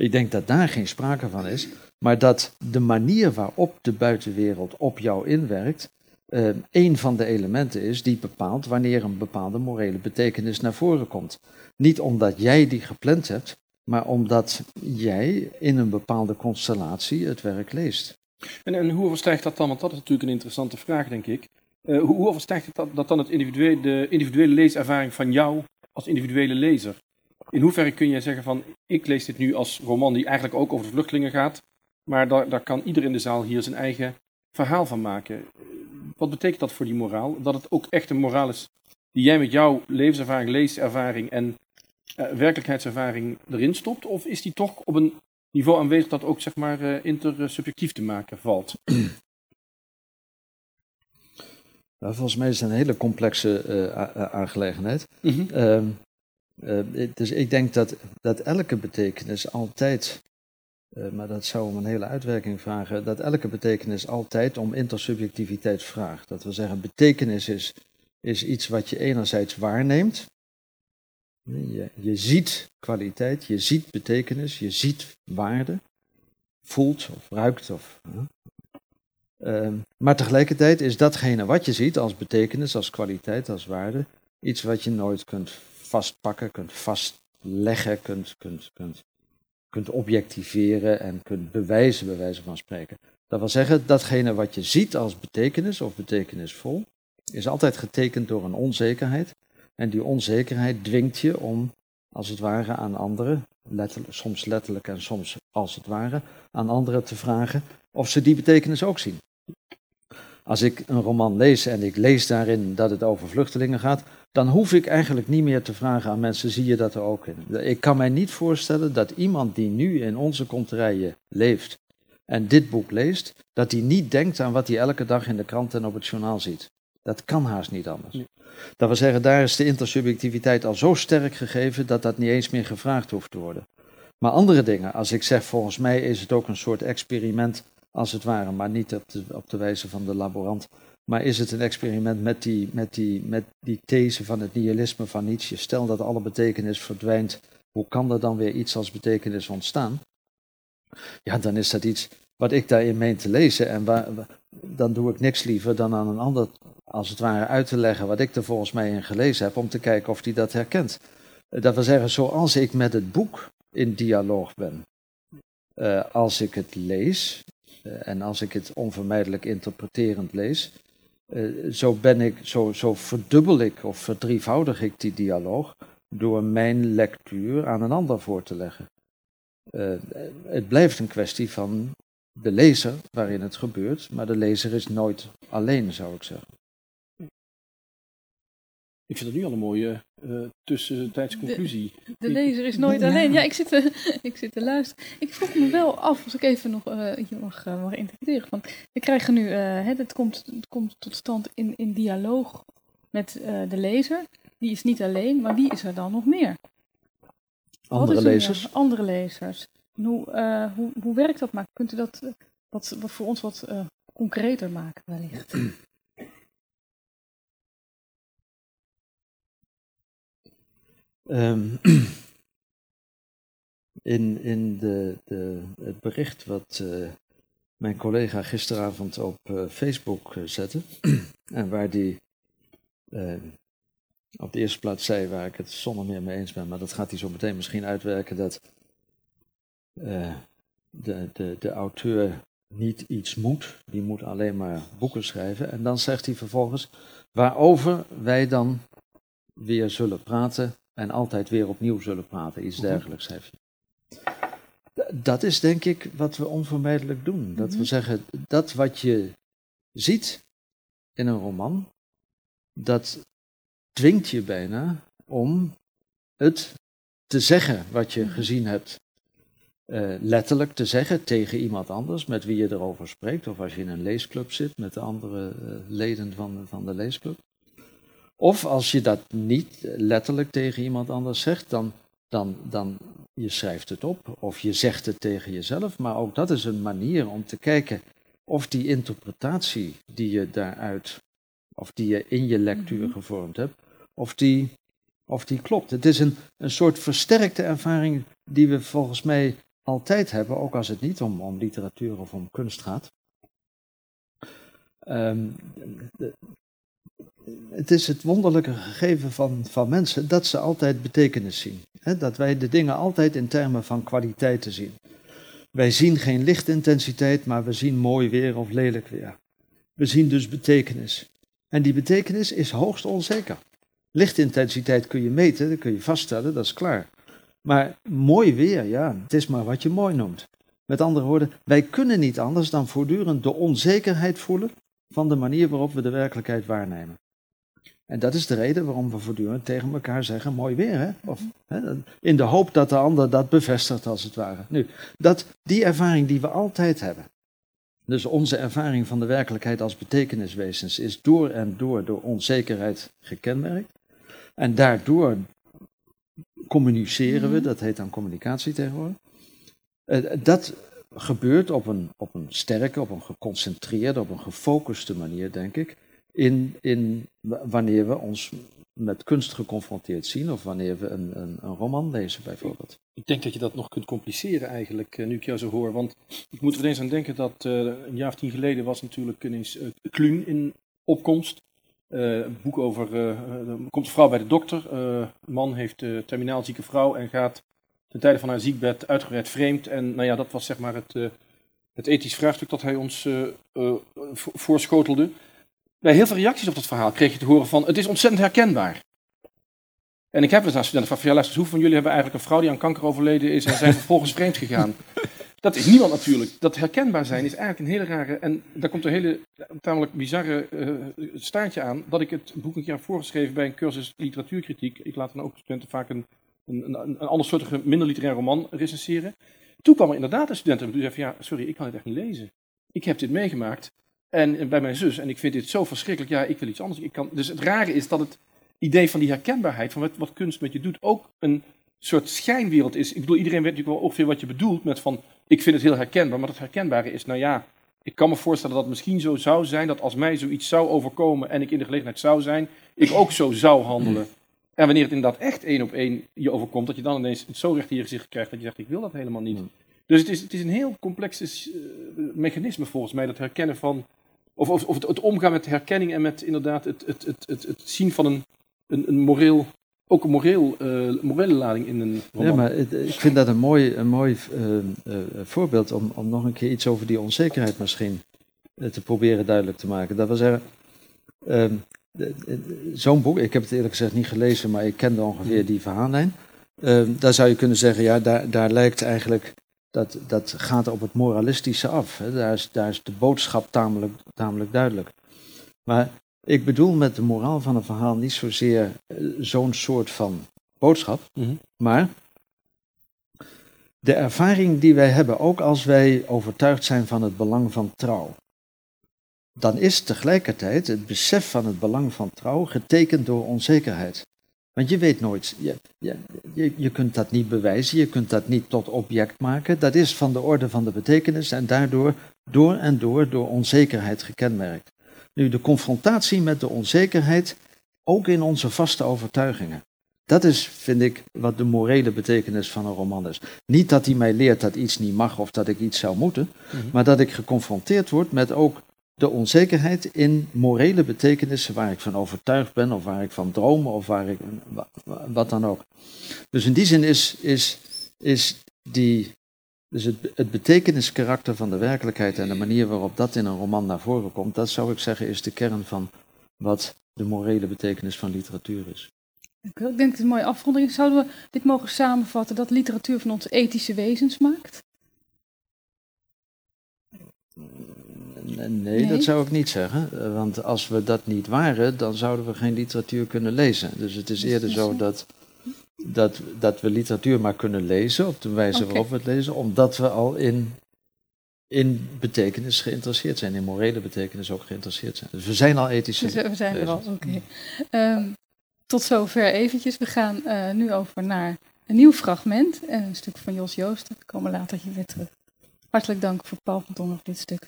Ik denk dat daar geen sprake van is, maar dat de manier waarop de buitenwereld op jou inwerkt, eh, een van de elementen is die bepaalt wanneer een bepaalde morele betekenis naar voren komt. Niet omdat jij die gepland hebt, maar omdat jij in een bepaalde constellatie het werk leest. En, en hoe overstijgt dat dan? Want dat is natuurlijk een interessante vraag, denk ik. Eh, hoe, overstijgt dat, dat dan het de individuele leeservaring van jou als individuele lezer? In hoeverre kun jij zeggen van, ik lees dit nu als roman die eigenlijk ook over de vluchtelingen gaat, maar daar, daar kan ieder in de zaal hier zijn eigen verhaal van maken. Wat betekent dat voor die moraal? Dat het ook echt een moraal is die jij met jouw levenservaring, leeservaring en eh, werkelijkheidservaring erin stopt? Of is die toch op een niveau aanwezig dat ook zeg maar eh, intersubjectief te maken valt? Nou, volgens mij is het een hele complexe eh, aangelegenheid. Ehm, dus ik denk dat, dat elke betekenis altijd, eh, maar dat zou om een hele uitwerking vragen, dat elke betekenis altijd om intersubjectiviteit vraagt. Dat wil zeggen, betekenis is, is iets wat je enerzijds waarneemt. Je, je ziet kwaliteit, je ziet betekenis, je ziet waarde, voelt of ruikt. Of. Ehm, maar tegelijkertijd is datgene wat je ziet als betekenis, als kwaliteit, als waarde, Iets wat je nooit kunt vastpakken, kunt vastleggen, kunt, kunt, kunt, kunt objectiveren en kunt bewijzen, bij wijze van spreken. Dat wil zeggen, datgene wat je ziet als betekenis of betekenisvol, is altijd getekend door een onzekerheid. En die onzekerheid dwingt je om, als het ware, aan anderen, soms letterlijk en soms als het ware, aan anderen te vragen of ze die betekenis ook zien. Als ik een roman lees en ik lees daarin dat het over vluchtelingen gaat, dan hoef ik eigenlijk niet meer te vragen aan mensen, zie je dat er ook in? Ik kan mij niet voorstellen dat iemand die nu in onze konterijen leeft en dit boek leest, dat hij niet denkt aan wat hij elke dag in de krant en op het journaal ziet. Dat kan haast niet anders. Dat wil zeggen, daar is de intersubjectiviteit al zo sterk gegeven dat dat niet eens meer gevraagd hoeft te worden. Maar andere dingen, als ik zeg, volgens mij is het ook een soort experiment, als het ware, maar niet op de, op de wijze van de laborant. Maar is het een experiment met die, met, die, met die these van het nihilisme van Nietzsche? Stel dat alle betekenis verdwijnt, hoe kan er dan weer iets als betekenis ontstaan? Ja, dan is dat iets wat ik daarin meen te lezen. En waar, dan doe ik niks liever dan aan een ander, als het ware, uit te leggen wat ik er volgens mij in gelezen heb, om te kijken of die dat herkent. Dat wil zeggen, zoals ik met het boek in dialoog ben, uh, als ik het lees, uh, en als ik het onvermijdelijk interpreterend lees, uh, zo, ben ik, zo, zo verdubbel ik of verdrievoudig ik die dialoog door mijn lectuur aan een ander voor te leggen. het blijft een kwestie van de lezer waarin het gebeurt, maar de lezer is nooit alleen, zou ik zeggen. Ik vind het nu al een mooie uh, tussentijdse conclusie. De, de, lezer is nooit alleen. Ja, ik zit, te, [laughs] ik zit te luisteren. Ik vroeg me wel af, als ik even nog uh, je mag, uh, mag interpreteren. Want we krijgen nu, het, het, komt, het komt tot stand in, in dialoog met de lezer. Die is niet alleen, maar wie is er dan nog meer? Andere lezers. Meer? Andere lezers. Hoe, uh, hoe, hoe werkt dat maar? Kunt u dat wat, wat voor ons wat uh, concreter maken wellicht? Um, [clears throat] in in de, de, het bericht wat uh, mijn collega gisteravond op Facebook zette, [clears throat] en waar die op de eerste plaats zei, waar ik het zonder meer mee eens ben, maar dat gaat hij zo meteen misschien uitwerken, dat de, de, de auteur niet iets moet, die moet alleen maar boeken schrijven. En dan zegt hij vervolgens, waarover wij dan weer zullen praten en altijd weer opnieuw zullen praten, iets mhm. dergelijks heeft hij. Dat is denk ik wat we onvermijdelijk doen. Dat we mhm. zeggen, dat wat je ziet in een roman, dat dwingt je bijna om het te zeggen wat je mhm. gezien hebt uh, letterlijk te zeggen tegen iemand anders met wie je erover spreekt, of als je in een leesclub zit met de andere uh, leden van, van de leesclub. Of als je dat niet letterlijk tegen iemand anders zegt, dan, dan, dan je schrijft het op of je zegt het tegen jezelf. Maar ook dat is een manier om te kijken of die interpretatie die je daaruit, of die je in je lectuur mhm. gevormd hebt, of die, of die klopt. Het is een, een soort versterkte ervaring die we volgens mij altijd hebben, ook als het niet om, om literatuur of om kunst gaat. Um, de, het is het wonderlijke gegeven van, van mensen dat ze altijd betekenis zien. dat wij de dingen altijd in termen van kwaliteiten zien. Wij zien geen lichtintensiteit, maar we zien mooi weer of lelijk weer. We zien dus betekenis. En die betekenis is hoogst onzeker. Lichtintensiteit kun je meten, dat kun je vaststellen, dat is klaar. Maar mooi weer, ja, het is maar wat je mooi noemt. Met andere woorden, wij kunnen niet anders dan voortdurend de onzekerheid voelen van de manier waarop we de werkelijkheid waarnemen. En dat is de reden waarom we voortdurend tegen elkaar zeggen: mooi weer, hè? Of, hè? In de hoop dat de ander dat bevestigt, als het ware. Nu, dat, die ervaring die we altijd hebben. Dus onze ervaring van de werkelijkheid als betekeniswezens is door en door door onzekerheid gekenmerkt. En daardoor communiceren we, mhm. dat heet dan communicatie tegenwoordig. Uh, dat gebeurt op een, op een sterke, op een geconcentreerde, op een gefocuste manier, denk ik. In, in wanneer we ons met kunst geconfronteerd zien of wanneer we een, een, een, roman lezen bijvoorbeeld. Ik denk dat je dat nog kunt compliceren eigenlijk, eh, nu ik jou zo hoor. Want ik moet er eens aan denken dat uh, een jaar of tien geleden was natuurlijk ineens uh, Kluun in opkomst. Eh, een boek over, eh, eh, er komt een vrouw bij de dokter, eh, een man heeft terminaal zieke vrouw en gaat ten tijde van haar ziekbed uitgebreid vreemd. En nou ja, dat was zeg maar het, eh, het ethisch vraagstuk dat hij ons eh, eh, vo- voorschotelde. Bij heel veel reacties op dat verhaal kreeg je te horen van, het is ontzettend herkenbaar. En ik heb het aan studenten van, ja, luister, hoeveel van jullie hebben eigenlijk een vrouw die aan kanker overleden is en zijn [laughs] vervolgens vreemd gegaan? Dat is niemand natuurlijk. Dat herkenbaar zijn is eigenlijk een hele rare, en daar komt een hele tamelijk bizarre eh, staartje aan, dat ik het boek een keer heb voorgeschreven bij een cursus literatuurkritiek. Ik laat dan ook studenten vaak een, een, een, een andersoortige, minder literair roman recenseren. Toen kwam er inderdaad een student en die zei van, ja, sorry, ik kan dit echt niet lezen. Ik heb dit meegemaakt en, bij mijn zus en ik vind dit zo verschrikkelijk, ja, ik wil iets anders. Ik kan, dus het rare is dat het idee van die herkenbaarheid, van wat, wat kunst met je doet, ook een soort schijnwereld is. Ik bedoel, iedereen weet natuurlijk wel ongeveer wat je bedoelt met van, ik vind het heel herkenbaar, maar dat herkenbare is, nou ja, ik kan me voorstellen dat het misschien zo zou zijn dat als mij zoiets zou overkomen en ik in de gelegenheid zou zijn, ik ook zo zou handelen. En wanneer het inderdaad echt één op één je overkomt, dat je dan ineens het zo recht in je gezicht krijgt dat je zegt, ik wil dat helemaal niet. Dus het is, het is een heel complex eh, mechanisme volgens mij, dat herkennen van, of, of, of het, het omgaan met herkenning en met inderdaad het, het, het, het, het zien van een, een, een moreel, ook een moreel, eh, morele lading in een roman. Ja, maar het- ik vind dat een mooi, een mooi eh, voorbeeld om, om nog een keer iets over die onzekerheid misschien te proberen duidelijk te maken. Dat wil zeggen, ehm, zo'n boek, ik heb het eerlijk gezegd niet gelezen, maar ik kende ongeveer die verhaallijn. Ehm, daar zou je kunnen zeggen, ja, daar, daar lijkt eigenlijk, dat, dat gaat op het moralistische af. Hè. Daar, is, daar is de boodschap tamelijk, tamelijk duidelijk. Maar ik bedoel met de moraal van een verhaal niet zozeer eh, zo'n soort van boodschap, Mhm. maar de ervaring die wij hebben, ook als wij overtuigd zijn van het belang van trouw, dan is tegelijkertijd het besef van het belang van trouw getekend door onzekerheid. Want je weet nooit, je, je, je, je kunt dat niet bewijzen, je kunt dat niet tot object maken. Dat is van de orde van de betekenis en daardoor door en door door onzekerheid gekenmerkt. Nu, de confrontatie met de onzekerheid, ook in onze vaste overtuigingen. Dat is, vind ik, wat de morele betekenis van een roman is. Niet dat hij mij leert dat iets niet mag of dat ik iets zou moeten, Mhm. maar dat ik geconfronteerd word met ook de onzekerheid in morele betekenissen waar ik van overtuigd ben of waar ik van droom of waar ik, wa- wa- wat dan ook. Dus in die zin is, is, is die, dus het, het betekeniskarakter van de werkelijkheid en de manier waarop dat in een roman naar voren komt, dat zou ik zeggen is de kern van wat de morele betekenis van literatuur is. Ik denk dat het een mooie afronding is. Zouden we dit mogen samenvatten dat literatuur van ons ethische wezens maakt? Nee, Nee? dat zou ik niet zeggen. eh, Want als we dat niet waren, dan zouden we geen literatuur kunnen lezen. Dus het is eerder zo dat, dat, dat we literatuur maar kunnen lezen op de wijze waarop we het lezen, omdat we al in, in betekenis geïnteresseerd zijn, in morele betekenis ook geïnteresseerd zijn. Dus we zijn al ethische. Dus we zijn er al, oké. Ehm, tot zover eventjes. We gaan eh, nu over naar een nieuw fragment. En een stuk van Jos Joosten. We komen later hier weer terug. Hartelijk dank voor Paul van Dongen voor dit stuk.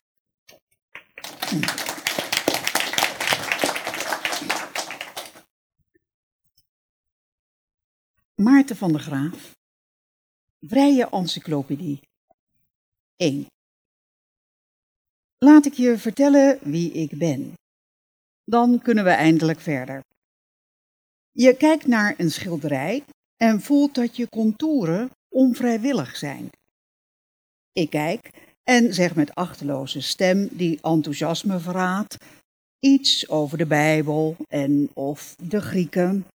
Maarten van der Graaf. Vrije encyclopedie. 1. Laat ik je vertellen wie ik ben. Dan kunnen we eindelijk verder. Je kijkt naar een schilderij en voelt dat je contouren onvrijwillig zijn. Ik kijk en zeg met achterloze stem die enthousiasme verraadt iets over de Bijbel en of de Grieken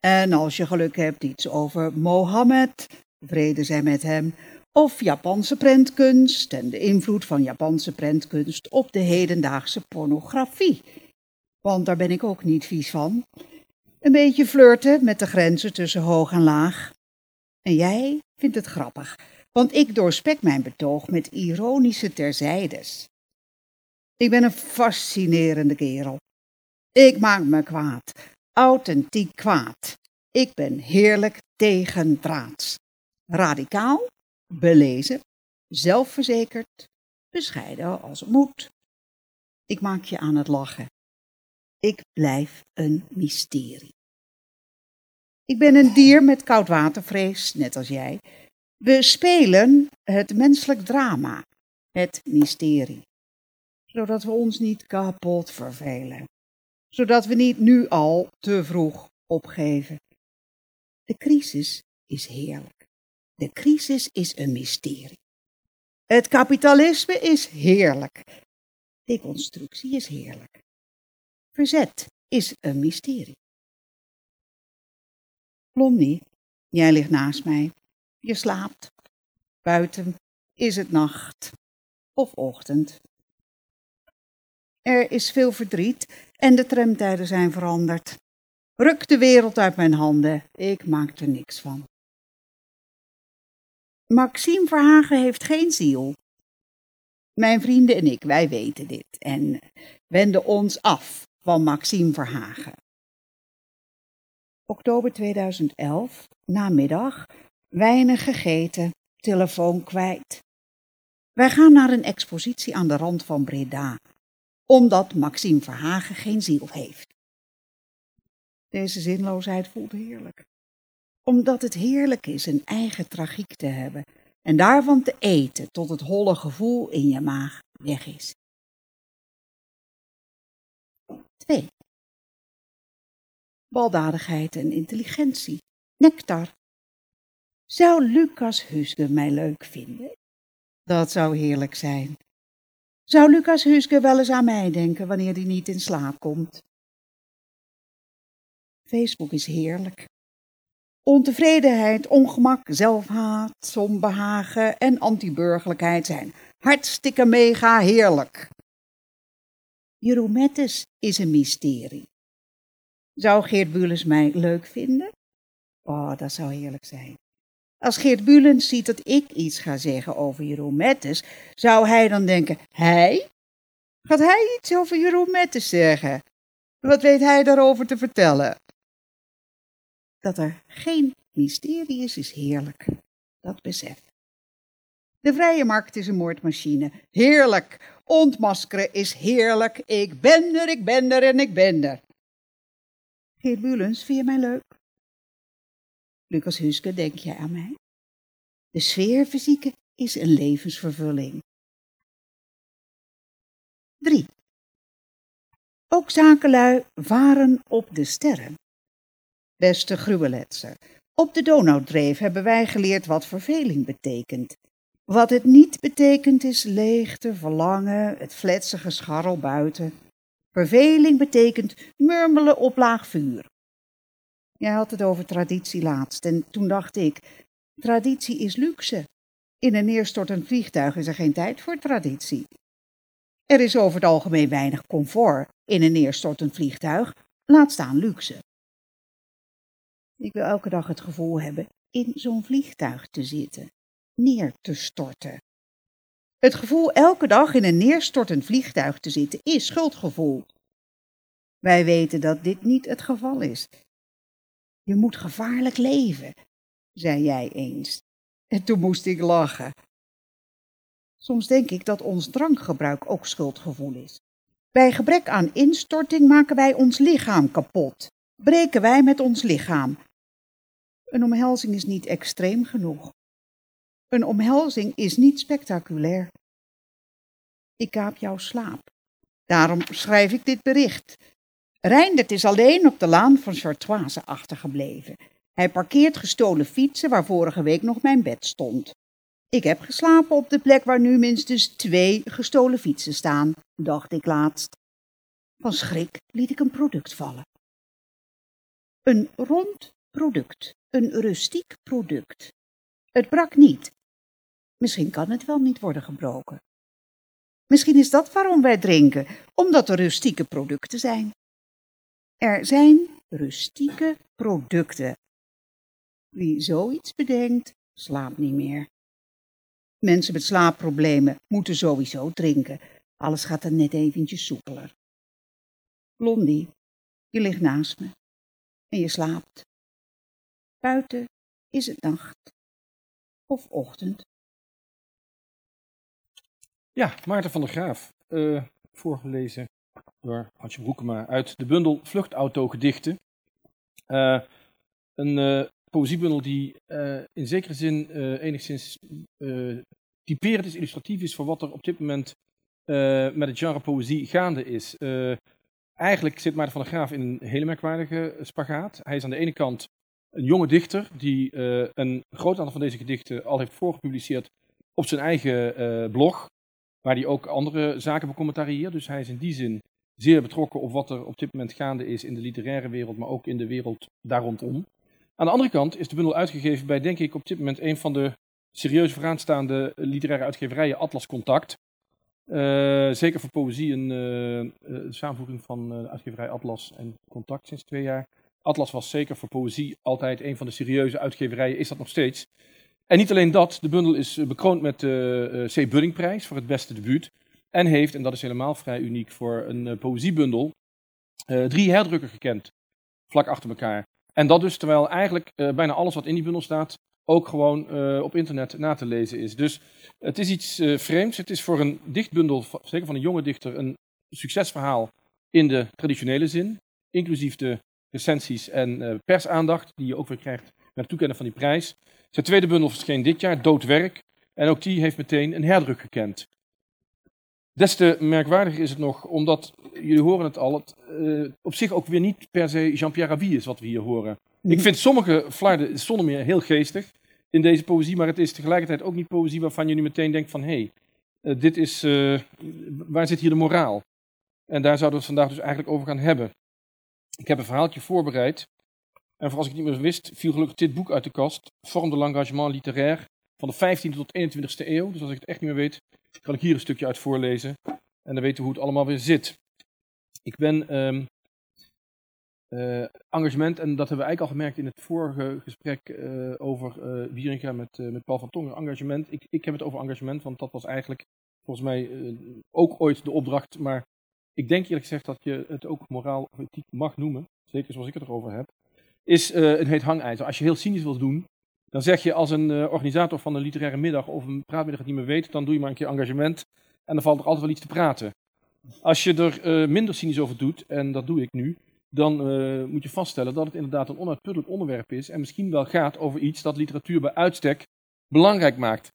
en als je geluk hebt, iets over Mohammed, vrede zij met hem, of Japanse prentkunst en de invloed van Japanse prentkunst op de hedendaagse pornografie. Want daar ben ik ook niet vies van. Een beetje flirten met de grenzen tussen hoog en laag. En jij vindt het grappig, want ik doorspek mijn betoog met ironische terzijdes. Ik ben een fascinerende kerel. Ik maak me kwaad authentiek kwaad. Ik ben heerlijk tegendraads. Radicaal, belezen, zelfverzekerd, bescheiden als het moet. Ik maak je aan het lachen. Ik blijf een mysterie. Ik ben een dier met koudwatervrees, net als jij. We spelen het menselijk drama, het mysterie, zodat we ons niet kapot vervelen zodat we niet nu al te vroeg opgeven. De crisis is heerlijk. De crisis is een mysterie. Het kapitalisme is heerlijk. Deconstructie is heerlijk. Verzet is een mysterie. Blondie, jij ligt naast mij. Je slaapt. Buiten is het nacht of ochtend. Er is veel verdriet en de tramtijden zijn veranderd. Ruk de wereld uit mijn handen, ik maak er niks van. Maxime Verhagen heeft geen ziel. Mijn vrienden en ik, wij weten dit en wenden ons af van Maxime Verhagen. Oktober 2011, namiddag, weinig gegeten, telefoon kwijt. Wij gaan naar een expositie aan de rand van Breda, omdat Maxime Verhagen geen ziel heeft. Deze zinloosheid voelt heerlijk. Omdat het heerlijk is een eigen tragiek te hebben en daarvan te eten tot het holle gevoel in je maag weg is. 2. Baldadigheid en intelligentie. Nectar. Zou Lucas Huske mij leuk vinden? Dat zou heerlijk zijn. Zou Lucas Huske wel eens aan mij denken wanneer hij niet in slaap komt? Facebook is heerlijk. Ontevredenheid, ongemak, zelfhaat, onbehagen en antiburgerlijkheid zijn hartstikke mega heerlijk. Jeroen Mettes is een mysterie. Zou Geert Bulens mij leuk vinden? Oh, dat zou heerlijk zijn. Als Geert Bulens ziet dat ik iets ga zeggen over Jeroen Mettes, zou hij dan denken, hij? Gaat hij iets over Jeroen Mettes zeggen? Wat weet hij daarover te vertellen? Dat er geen mysterie is, is heerlijk. Dat besef. De vrije markt is een moordmachine. Heerlijk. Ontmaskeren is heerlijk. Ik ben er, ik ben er en ik ben er. Geert Bulens, vind je mij leuk? Lucas Huske, denk jij aan mij? De sfeerfysieke is een levensvervulling. 3. Ook zakenlui varen op de sterren. Beste gruweletser, op de Donaudreef hebben wij geleerd wat verveling betekent. Wat het niet betekent is leegte, verlangen, het fletsige scharrel buiten. Verveling betekent murmelen op laag vuur. Jij had het over traditie laatst en toen dacht ik, traditie is luxe. In een neerstortend vliegtuig is er geen tijd voor traditie. Er is over het algemeen weinig comfort in een neerstortend vliegtuig, laat staan luxe. Ik wil elke dag het gevoel hebben in zo'n vliegtuig te zitten, neer te storten. Het gevoel elke dag in een neerstortend vliegtuig te zitten is schuldgevoel. Wij weten dat dit niet het geval is. Je moet gevaarlijk leven, zei jij eens. En toen moest ik lachen. Soms denk ik dat ons drankgebruik ook schuldgevoel is. Bij gebrek aan instorting maken wij ons lichaam kapot. Breken wij met ons lichaam. Een omhelzing is niet extreem genoeg. Een omhelzing is niet spectaculair. Ik kaap jouw slaap. Daarom schrijf ik dit bericht. Reindert is alleen op de laan van Chartoise achtergebleven. Hij parkeert gestolen fietsen waar vorige week nog mijn bed stond. Ik heb geslapen op de plek waar nu minstens twee gestolen fietsen staan, dacht ik laatst. Van schrik liet ik een product vallen. Een rond product, een rustiek product. Het brak niet. Misschien kan het wel niet worden gebroken. Misschien is dat waarom wij drinken, omdat er rustieke producten zijn. Er zijn rustieke producten. Wie zoiets bedenkt, slaapt niet meer. Mensen met slaapproblemen moeten sowieso drinken, alles gaat er net eventjes soepeler. Blondie, je ligt naast me en je slaapt. Buiten is het nacht of ochtend. Ja, Maarten van der Graaf, uh, voorgelezen door Hansje Broekema uit de bundel Vluchtautogedichten. Uh, een uh, poëziebundel die in zekere zin enigszins typerend is, illustratief is voor wat er op dit moment met het genre poëzie gaande is. eigenlijk zit Maarten van der Graaf in een hele merkwaardige spagaat. Hij is aan de ene kant een jonge dichter die een groot aantal van deze gedichten al heeft voorgepubliceerd op zijn eigen blog, waar hij ook andere zaken becommentarieert. Dus hij is in die zin zeer betrokken op wat er op dit moment gaande is in de literaire wereld, maar ook in de wereld daar rondom. Aan de andere kant is de bundel uitgegeven bij, denk ik, op dit moment een van de serieus vooraanstaande literaire uitgeverijen, Atlas Contact. Uh, zeker voor poëzie een uh, samenvoeging van de uitgeverij Atlas en Contact sinds twee jaar. Atlas was zeker voor poëzie altijd een van de serieuze uitgeverijen, is dat nog steeds. En niet alleen dat, de bundel is bekroond met de C. Buddingprijs voor het beste debuut. En heeft, en dat is helemaal vrij uniek voor een poëziebundel, drie herdrukken gekend, vlak achter elkaar. En dat dus terwijl eigenlijk bijna alles wat in die bundel staat ook gewoon op internet na te lezen is. Dus het is iets vreemds. Het is voor een dichtbundel, zeker van een jonge dichter, een succesverhaal in de traditionele zin. Inclusief de recensies en persaandacht, die je ook weer krijgt met het toekennen van die prijs. Zijn tweede bundel verscheen dit jaar, Doodwerk. En ook die heeft meteen een herdruk gekend. Des te merkwaardiger is het nog, omdat, jullie horen het al, het op zich ook weer niet per se Jean-Pierre Rabhi is wat we hier horen. Ik vind sommige flarden zonder meer heel geestig in deze poëzie, maar het is tegelijkertijd ook niet poëzie waarvan je nu meteen denkt van hé, hey, uh, dit is, uh, waar zit hier de moraal? En daar zouden we het vandaag dus eigenlijk over gaan hebben. Ik heb een verhaaltje voorbereid. En voor als ik het niet meer wist, viel gelukkig dit boek uit de kast. Forme de l'engagement littéraire van de 15e tot 21e eeuw. Dus als ik het echt niet meer weet, kan ik hier een stukje uit voorlezen. En dan weten we hoe het allemaal weer zit. Ik ben um, uh, engagement, en dat hebben we eigenlijk al gemerkt in het vorige gesprek uh, over uh, Wieringa met, met Paul van Tongen. Engagement, ik, ik heb het over engagement, want dat was eigenlijk volgens mij ook ooit de opdracht. Maar ik denk eerlijk gezegd dat je het ook moraal of ethiek mag noemen, zeker zoals ik het erover heb. Is een heet hangijzer. Als je heel cynisch wilt doen, dan zeg je als een organisator van een literaire middag of een praatmiddag het niet meer weet, dan doe je maar een keer engagement en dan valt er altijd wel iets te praten. Als je er minder cynisch over doet, en dat doe ik nu, dan uh, moet je vaststellen dat het inderdaad een onuitputtelijk onderwerp is en misschien wel gaat over iets dat literatuur bij uitstek belangrijk maakt.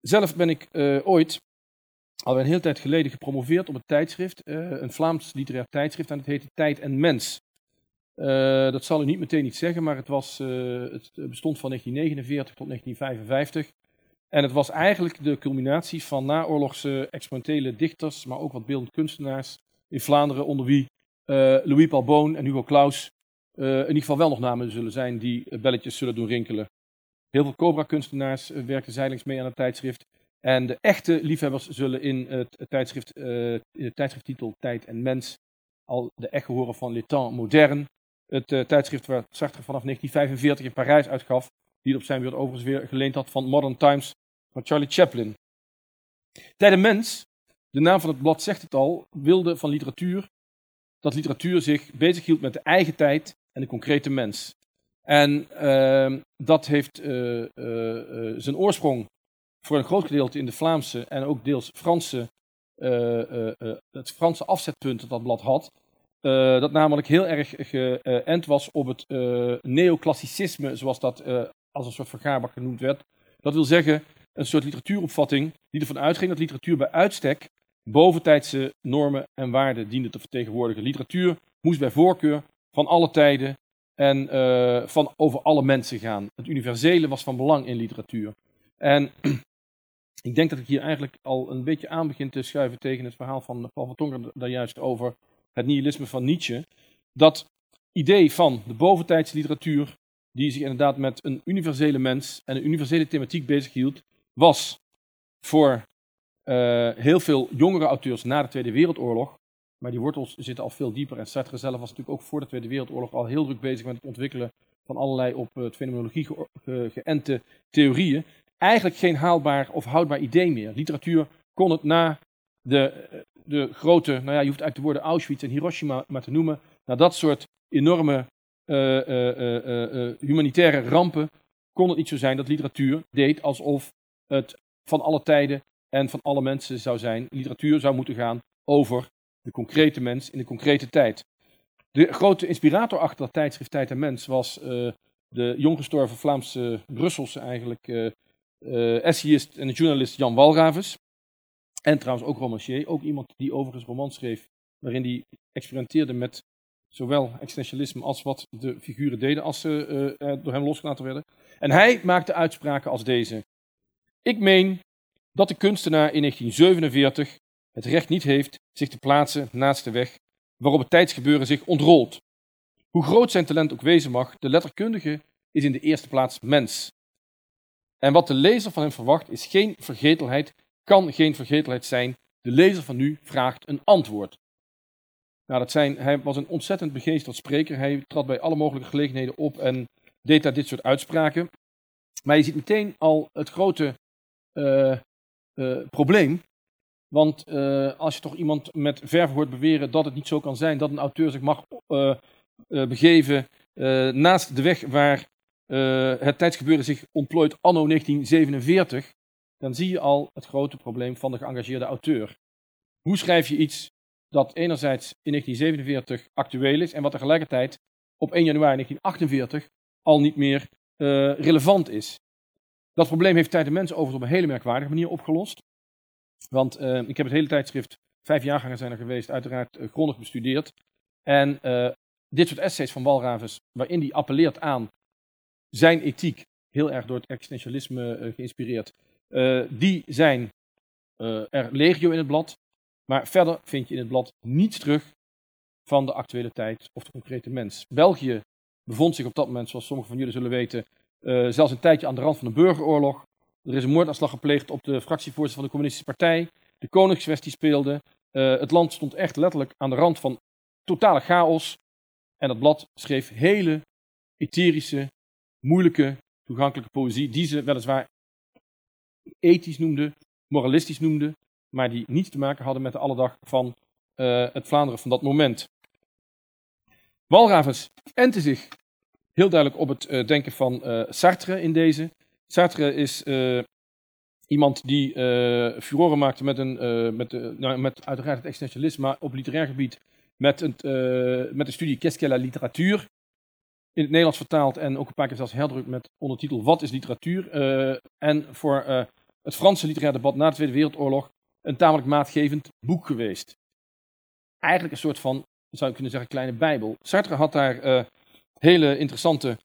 Zelf ben ik ooit, al een hele tijd geleden, gepromoveerd op een tijdschrift, een Vlaams literair tijdschrift, en het heette Tijd en Mens. Dat zal u niet meteen iets zeggen, maar het, was, het bestond van 1949 tot 1955. En het was eigenlijk de culminatie van naoorlogse experimentele dichters, maar ook wat beeldend kunstenaars in Vlaanderen, onder wie uh, Louis Palboon en Hugo Claus in ieder geval wel nog namen zullen zijn die belletjes zullen doen rinkelen. Heel veel Cobra-kunstenaars werkten zijdelings mee aan het tijdschrift. En de echte liefhebbers zullen in het, tijdschrift, in de tijdschrifttitel Tijd en Mens al de echo horen van Le Temps Het tijdschrift waar Sartre vanaf 1945 in Parijs uitgaf, die het op zijn beurt overigens weer geleend had van Modern Times van Charlie Chaplin. Tijd en Mens, de naam van het blad zegt het al, wilde van literatuur dat literatuur zich bezighield met de eigen tijd en de concrete mens. En uh, dat heeft uh, uh, zijn oorsprong voor een groot gedeelte in de Vlaamse en ook deels Franse, het Franse afzetpunt dat dat blad had. Dat namelijk heel erg geënt was op het neoclassicisme, zoals dat als een soort vergaarbak genoemd werd. Dat wil zeggen, een soort literatuuropvatting die ervan uitging dat literatuur bij uitstek boventijdse normen en waarden diende te vertegenwoordigen. Literatuur moest bij voorkeur van alle tijden en uh, van over alle mensen gaan. Het universele was van belang in literatuur. En [clears throat] ik denk dat ik hier eigenlijk al een beetje aan begin te schuiven tegen het verhaal van Paul van Tonger daar juist over het nihilisme van Nietzsche. Dat idee van de boventijdse literatuur, die zich inderdaad met een universele mens en een universele thematiek bezighield, was voor uh, heel veel jongere auteurs na de Tweede Wereldoorlog, maar die wortels zitten al veel dieper. En Sartre zelf was natuurlijk ook voor de Tweede Wereldoorlog al heel druk bezig met het ontwikkelen van allerlei op uh, fenomenologie ge ge geënte theorieën. Eigenlijk geen haalbaar of houdbaar idee meer. Literatuur kon het na de, de grote, nou ja, je hoeft eigenlijk de woorden Auschwitz en Hiroshima maar te noemen, na dat soort enorme uh, humanitaire rampen, kon het niet zo zijn dat literatuur deed alsof het van alle tijden en van alle mensen zou zijn. Literatuur zou moeten gaan over de concrete mens in de concrete tijd. De grote inspirator achter dat tijdschrift Tijd en Mens was de jonggestorven Vlaamse Brusselse eigenlijk essayist en journalist Jan Walravens. En trouwens ook romancier, ook iemand die overigens romans schreef waarin hij experimenteerde met zowel existentialisme als wat de figuren deden als ze eh, eh, door hem losgelaten werden. En hij maakte uitspraken als deze. Ik meen dat de kunstenaar in 1947 het recht niet heeft zich te plaatsen naast de weg waarop het tijdsgebeuren zich ontrolt. Hoe groot zijn talent ook wezen mag, de letterkundige is in de eerste plaats mens. En wat de lezer van hem verwacht is geen vergetelheid, kan geen vergetelheid zijn. De lezer van nu vraagt een antwoord. Nou, dat zijn, hij was een ontzettend begeesterd spreker. Hij trad bij alle mogelijke gelegenheden op en deed daar dit soort uitspraken. Maar je ziet meteen al het grote uh, uh, probleem. Want uh, als je toch iemand met verve hoort beweren dat het niet zo kan zijn dat een auteur zich mag begeven naast de weg waar het tijdsgebeuren zich ontplooit anno 1947, dan zie je al het grote probleem van de geëngageerde auteur. Hoe schrijf je iets dat enerzijds in 1947 actueel is en wat tegelijkertijd op 1 januari 1948 al niet meer uh, relevant is. Dat probleem heeft Tijd en Mensen overigens op een hele merkwaardige manier opgelost. Want uh, ik heb het hele tijdschrift, vijf jaargangen zijn er geweest, uiteraard uh, grondig bestudeerd. En dit soort essays van Walravens, waarin hij appelleert aan zijn ethiek, heel erg door het existentialisme geïnspireerd, die zijn er legio in het blad. Maar verder vind je in het blad niets terug van de actuele tijd of de concrete mens. België bevond zich op dat moment, zoals sommigen van jullie zullen weten, uh, zelfs een tijdje aan de rand van een burgeroorlog. Er is een moordaanslag gepleegd op de fractievoorzitter van de Communistische Partij. De koningskwestie speelde. Het land stond echt letterlijk aan de rand van totale chaos. En dat blad schreef hele etherische, moeilijke, toegankelijke poëzie, die ze weliswaar ethisch noemden, moralistisch noemden, maar die niets te maken hadden met de alledag van uh, het Vlaanderen van dat moment. Walravens ente zich heel duidelijk op het uh, denken van uh, Sartre in deze. Sartre is iemand die furoren maakte met, een, met, nou, met uiteraard het existentialisme, maar op literair gebied met, het, met de studie Qu'est-ce la literatuur? In het Nederlands vertaald en ook een paar keer zelfs herdrukt met ondertitel Wat is literatuur? en voor het Franse literair debat na de Tweede Wereldoorlog een tamelijk maatgevend boek geweest. Eigenlijk een soort van, zou je kunnen zeggen, kleine bijbel. Sartre had daar uh, hele interessante,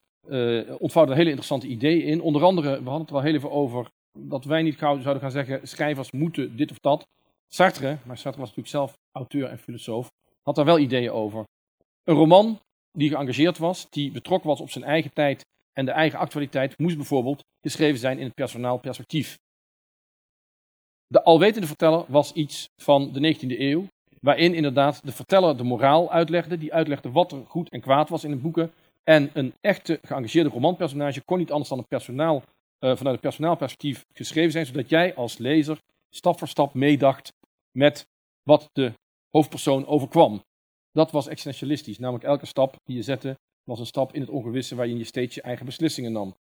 ontvouwde hele interessante ideeën in. Onder andere, we hadden het er al heel even over, dat wij niet gauw zouden gaan zeggen, schrijvers moeten dit of dat. Sartre, maar Sartre was natuurlijk zelf auteur en filosoof, had daar wel ideeën over. Een roman die geëngageerd was, die betrokken was op zijn eigen tijd en de eigen actualiteit, moest bijvoorbeeld geschreven zijn in het personaal perspectief. De alwetende verteller was iets van de 19e eeuw, waarin inderdaad de verteller de moraal uitlegde, die uitlegde wat er goed en kwaad was in de boeken. En een echte geëngageerde romanpersonage kon niet anders dan een personaal, uh, vanuit het personaalperspectief geschreven zijn, zodat jij als lezer stap voor stap meedacht met wat de hoofdpersoon overkwam. Dat was existentialistisch, namelijk elke stap die je zette was een stap in het ongewisse waarin je steeds je eigen beslissingen nam.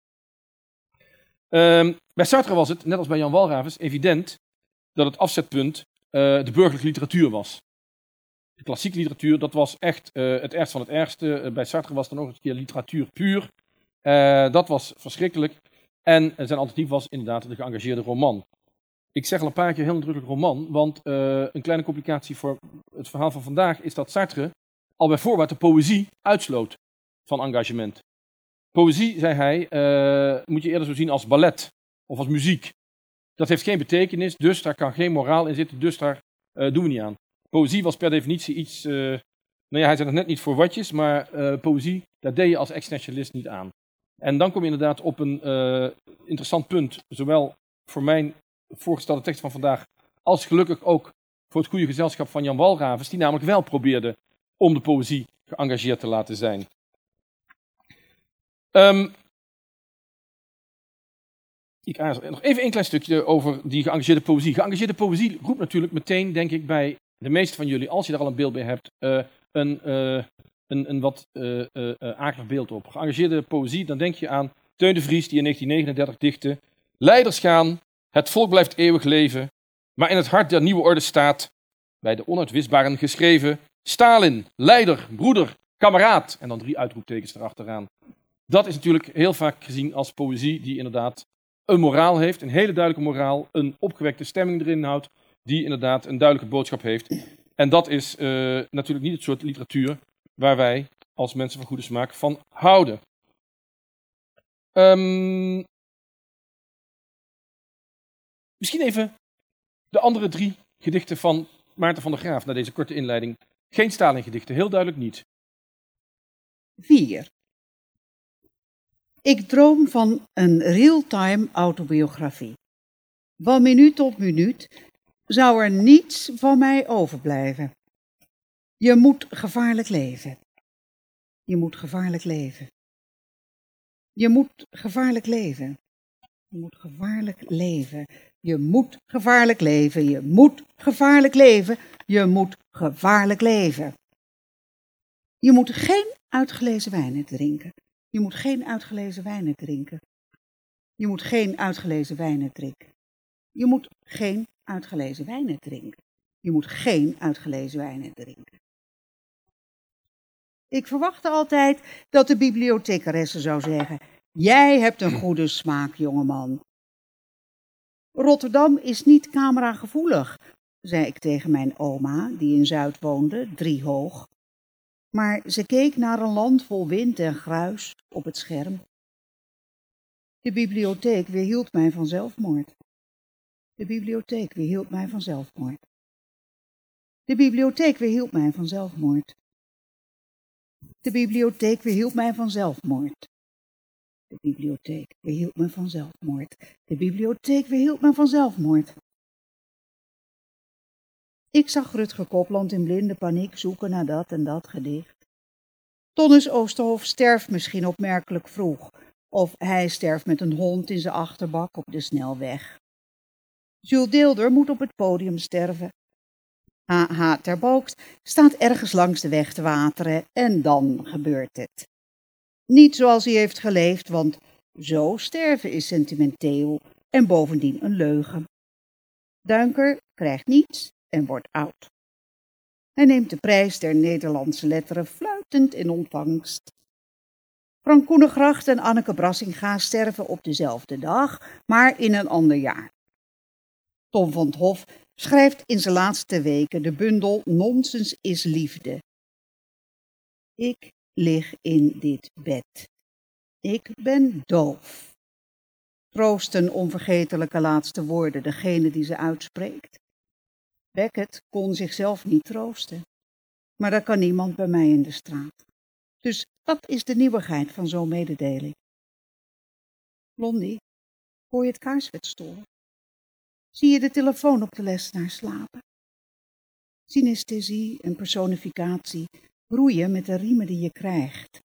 Um, bij Sartre was het, net als bij Jan Walravens, evident dat het afzetpunt uh, de burgerlijke literatuur was. De klassieke literatuur, dat was echt uh, het ergste van het ergste. Uh, bij Sartre was dan eens een keer literatuur puur. dat was verschrikkelijk. En zijn alternatief was inderdaad de geëngageerde roman. Ik zeg al een paar keer heel nadrukkelijk roman, want een kleine complicatie voor het verhaal van vandaag is dat Sartre al bij voorbaat de poëzie uitsloot van engagement. Poëzie, zei hij, moet je eerder zo zien als ballet of als muziek. Dat heeft geen betekenis, dus daar kan geen moraal in zitten, dus daar uh, doen we niet aan. Poëzie was per definitie iets, nou ja, hij zei het net niet voor watjes, maar poëzie, daar deed je als existentialist niet aan. En dan kom je inderdaad op een interessant punt, zowel voor mijn voorgestelde tekst van vandaag, als gelukkig ook voor het goede gezelschap van Jan Walravens, die namelijk wel probeerde om de poëzie geëngageerd te laten zijn. Um, ik aarzel. Nog even een klein stukje over die geëngageerde poëzie. Geëngageerde poëzie roept natuurlijk meteen, denk ik, bij de meeste van jullie, als je er al een beeld bij hebt, uh, een, uh, een, een wat uh, akelig beeld op. Geëngageerde poëzie, dan denk je aan Teun de Vries, die in 1939 dichtte. Leiders gaan, het volk blijft eeuwig leven, maar in het hart der nieuwe orde staat, bij de onuitwisbaren geschreven, Stalin, leider, broeder, kameraad. En dan drie uitroeptekens erachteraan. Dat is natuurlijk heel vaak gezien als poëzie die inderdaad een moraal heeft, een hele duidelijke moraal, een opgewekte stemming erin houdt, die inderdaad een duidelijke boodschap heeft. En dat is eh, natuurlijk niet het soort literatuur waar wij als mensen van goede smaak van houden. Ehm, misschien even de andere drie gedichten van Maarten van der Graaf na deze korte inleiding. Geen Stalin-gedichten, heel duidelijk niet. 4. Ik droom van een real-time autobiografie. Van minuut tot minuut zou er niets van mij overblijven. Je moet gevaarlijk leven. Je moet gevaarlijk leven. Je moet gevaarlijk leven. Je moet gevaarlijk leven. Je moet gevaarlijk leven. Je moet gevaarlijk leven. Je moet gevaarlijk leven. Je moet geen uitgelezen wijnen drinken. Je moet geen uitgelezen wijnen drinken. Je moet geen uitgelezen wijnen drinken. Je moet geen uitgelezen wijnen drinken. Je moet geen uitgelezen wijnen drinken. Ik verwachtte altijd dat de bibliothecaresse zou zeggen: Jij hebt een goede smaak, jongeman. Rotterdam is niet cameragevoelig, zei ik tegen mijn oma, die in Zuid woonde, driehoog. Maar ze keek naar een land vol wind en gruis op het scherm. De bibliotheek weerhield mij van zelfmoord. De bibliotheek weerhield mij van zelfmoord. De bibliotheek weerhield mij van zelfmoord. De bibliotheek weerhield mij van zelfmoord. De bibliotheek weerhield me van zelfmoord. De bibliotheek weerhield me van zelfmoord. Ik zag Rutger Kopland in blinde paniek zoeken naar dat en dat gedicht. Tonnes Oosterhof sterft misschien opmerkelijk vroeg, of hij sterft met een hond in zijn achterbak op de snelweg. Jules Deelder moet op het podium sterven. H.H. Terboogst staat ergens langs de weg te wateren en dan gebeurt het. Niet zoals hij heeft geleefd, want zo sterven is sentimenteel en bovendien een leugen. Duinker krijgt niets en wordt oud. Hij neemt de prijs der Nederlandse letteren fluitend in ontvangst. Frank Koenegracht en Anneke Brassinga sterven op dezelfde dag, maar in een ander jaar. Tom van Hof schrijft in zijn laatste weken de bundel Nonsens is liefde. Ik lig in dit bed. Ik ben doof. Troosten onvergetelijke laatste woorden degene die ze uitspreekt. Beckett kon zichzelf niet troosten. Maar dat kan niemand bij mij in de straat. Dus wat is de nieuwigheid van zo'n mededeling? Blondie, hoor je het kaarsvet storen? Zie je de telefoon op de lesnaar slapen? Synesthesie en personificatie roeien met de riemen die je krijgt.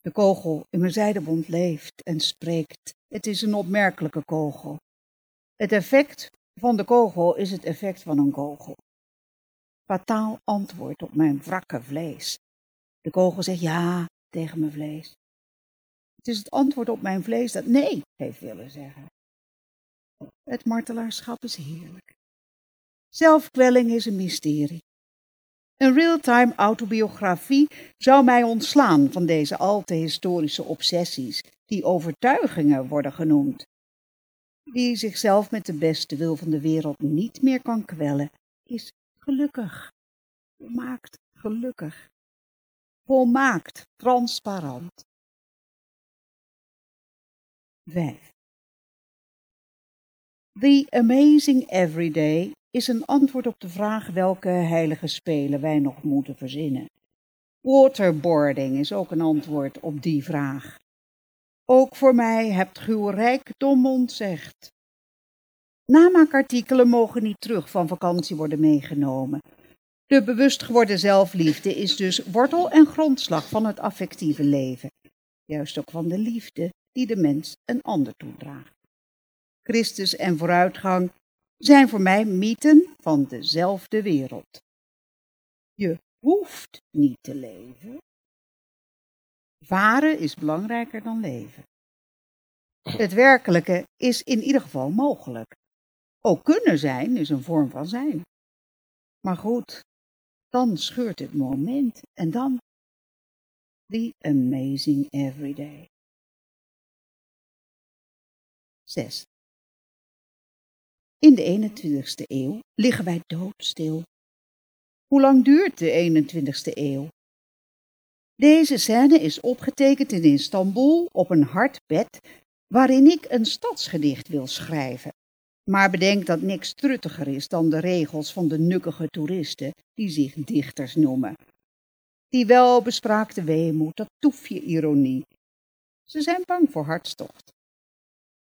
De kogel in mijn zijdebond leeft en spreekt. Het is een opmerkelijke kogel. Het effect van de kogel is het effect van een kogel. Fataal antwoord op mijn wrakke vlees. De kogel zegt ja tegen mijn vlees. Het is het antwoord op mijn vlees dat nee heeft willen zeggen. Het martelaarschap is heerlijk. Zelfkwelling is een mysterie. Een real-time autobiografie zou mij ontslaan van deze al te historische obsessies, die overtuigingen worden genoemd. Wie zichzelf met de beste wil van de wereld niet meer kan kwellen, is gelukkig. Volmaakt gelukkig. Volmaakt transparant. 5. The Amazing Everyday is een antwoord op de vraag welke heilige spelen wij nog moeten verzinnen. Waterboarding is ook een antwoord op die vraag. Ook voor mij hebt uw rijkdom ontzegd. Namaakartikelen mogen niet terug van vakantie worden meegenomen. De bewust geworden zelfliefde is dus wortel en grondslag van het affectieve leven, juist ook van de liefde die de mens een ander toedraagt. Christus en vooruitgang zijn voor mij mythen van dezelfde wereld. Je hoeft niet te leven. Varen is belangrijker dan leven. Het werkelijke is in ieder geval mogelijk. Ook kunnen zijn is een vorm van zijn. Maar goed, dan scheurt het moment en dan the amazing everyday. 6. In de 21ste eeuw liggen wij doodstil. Hoe lang duurt de 21ste eeuw? Deze scène is opgetekend in Istanbul op een hard bed waarin ik een stadsgedicht wil schrijven. Maar bedenk dat niks truttiger is dan de regels van de nukkige toeristen die zich dichters noemen. Die welbespraakte weemoed, dat toefje ironie. Ze zijn bang voor hartstocht.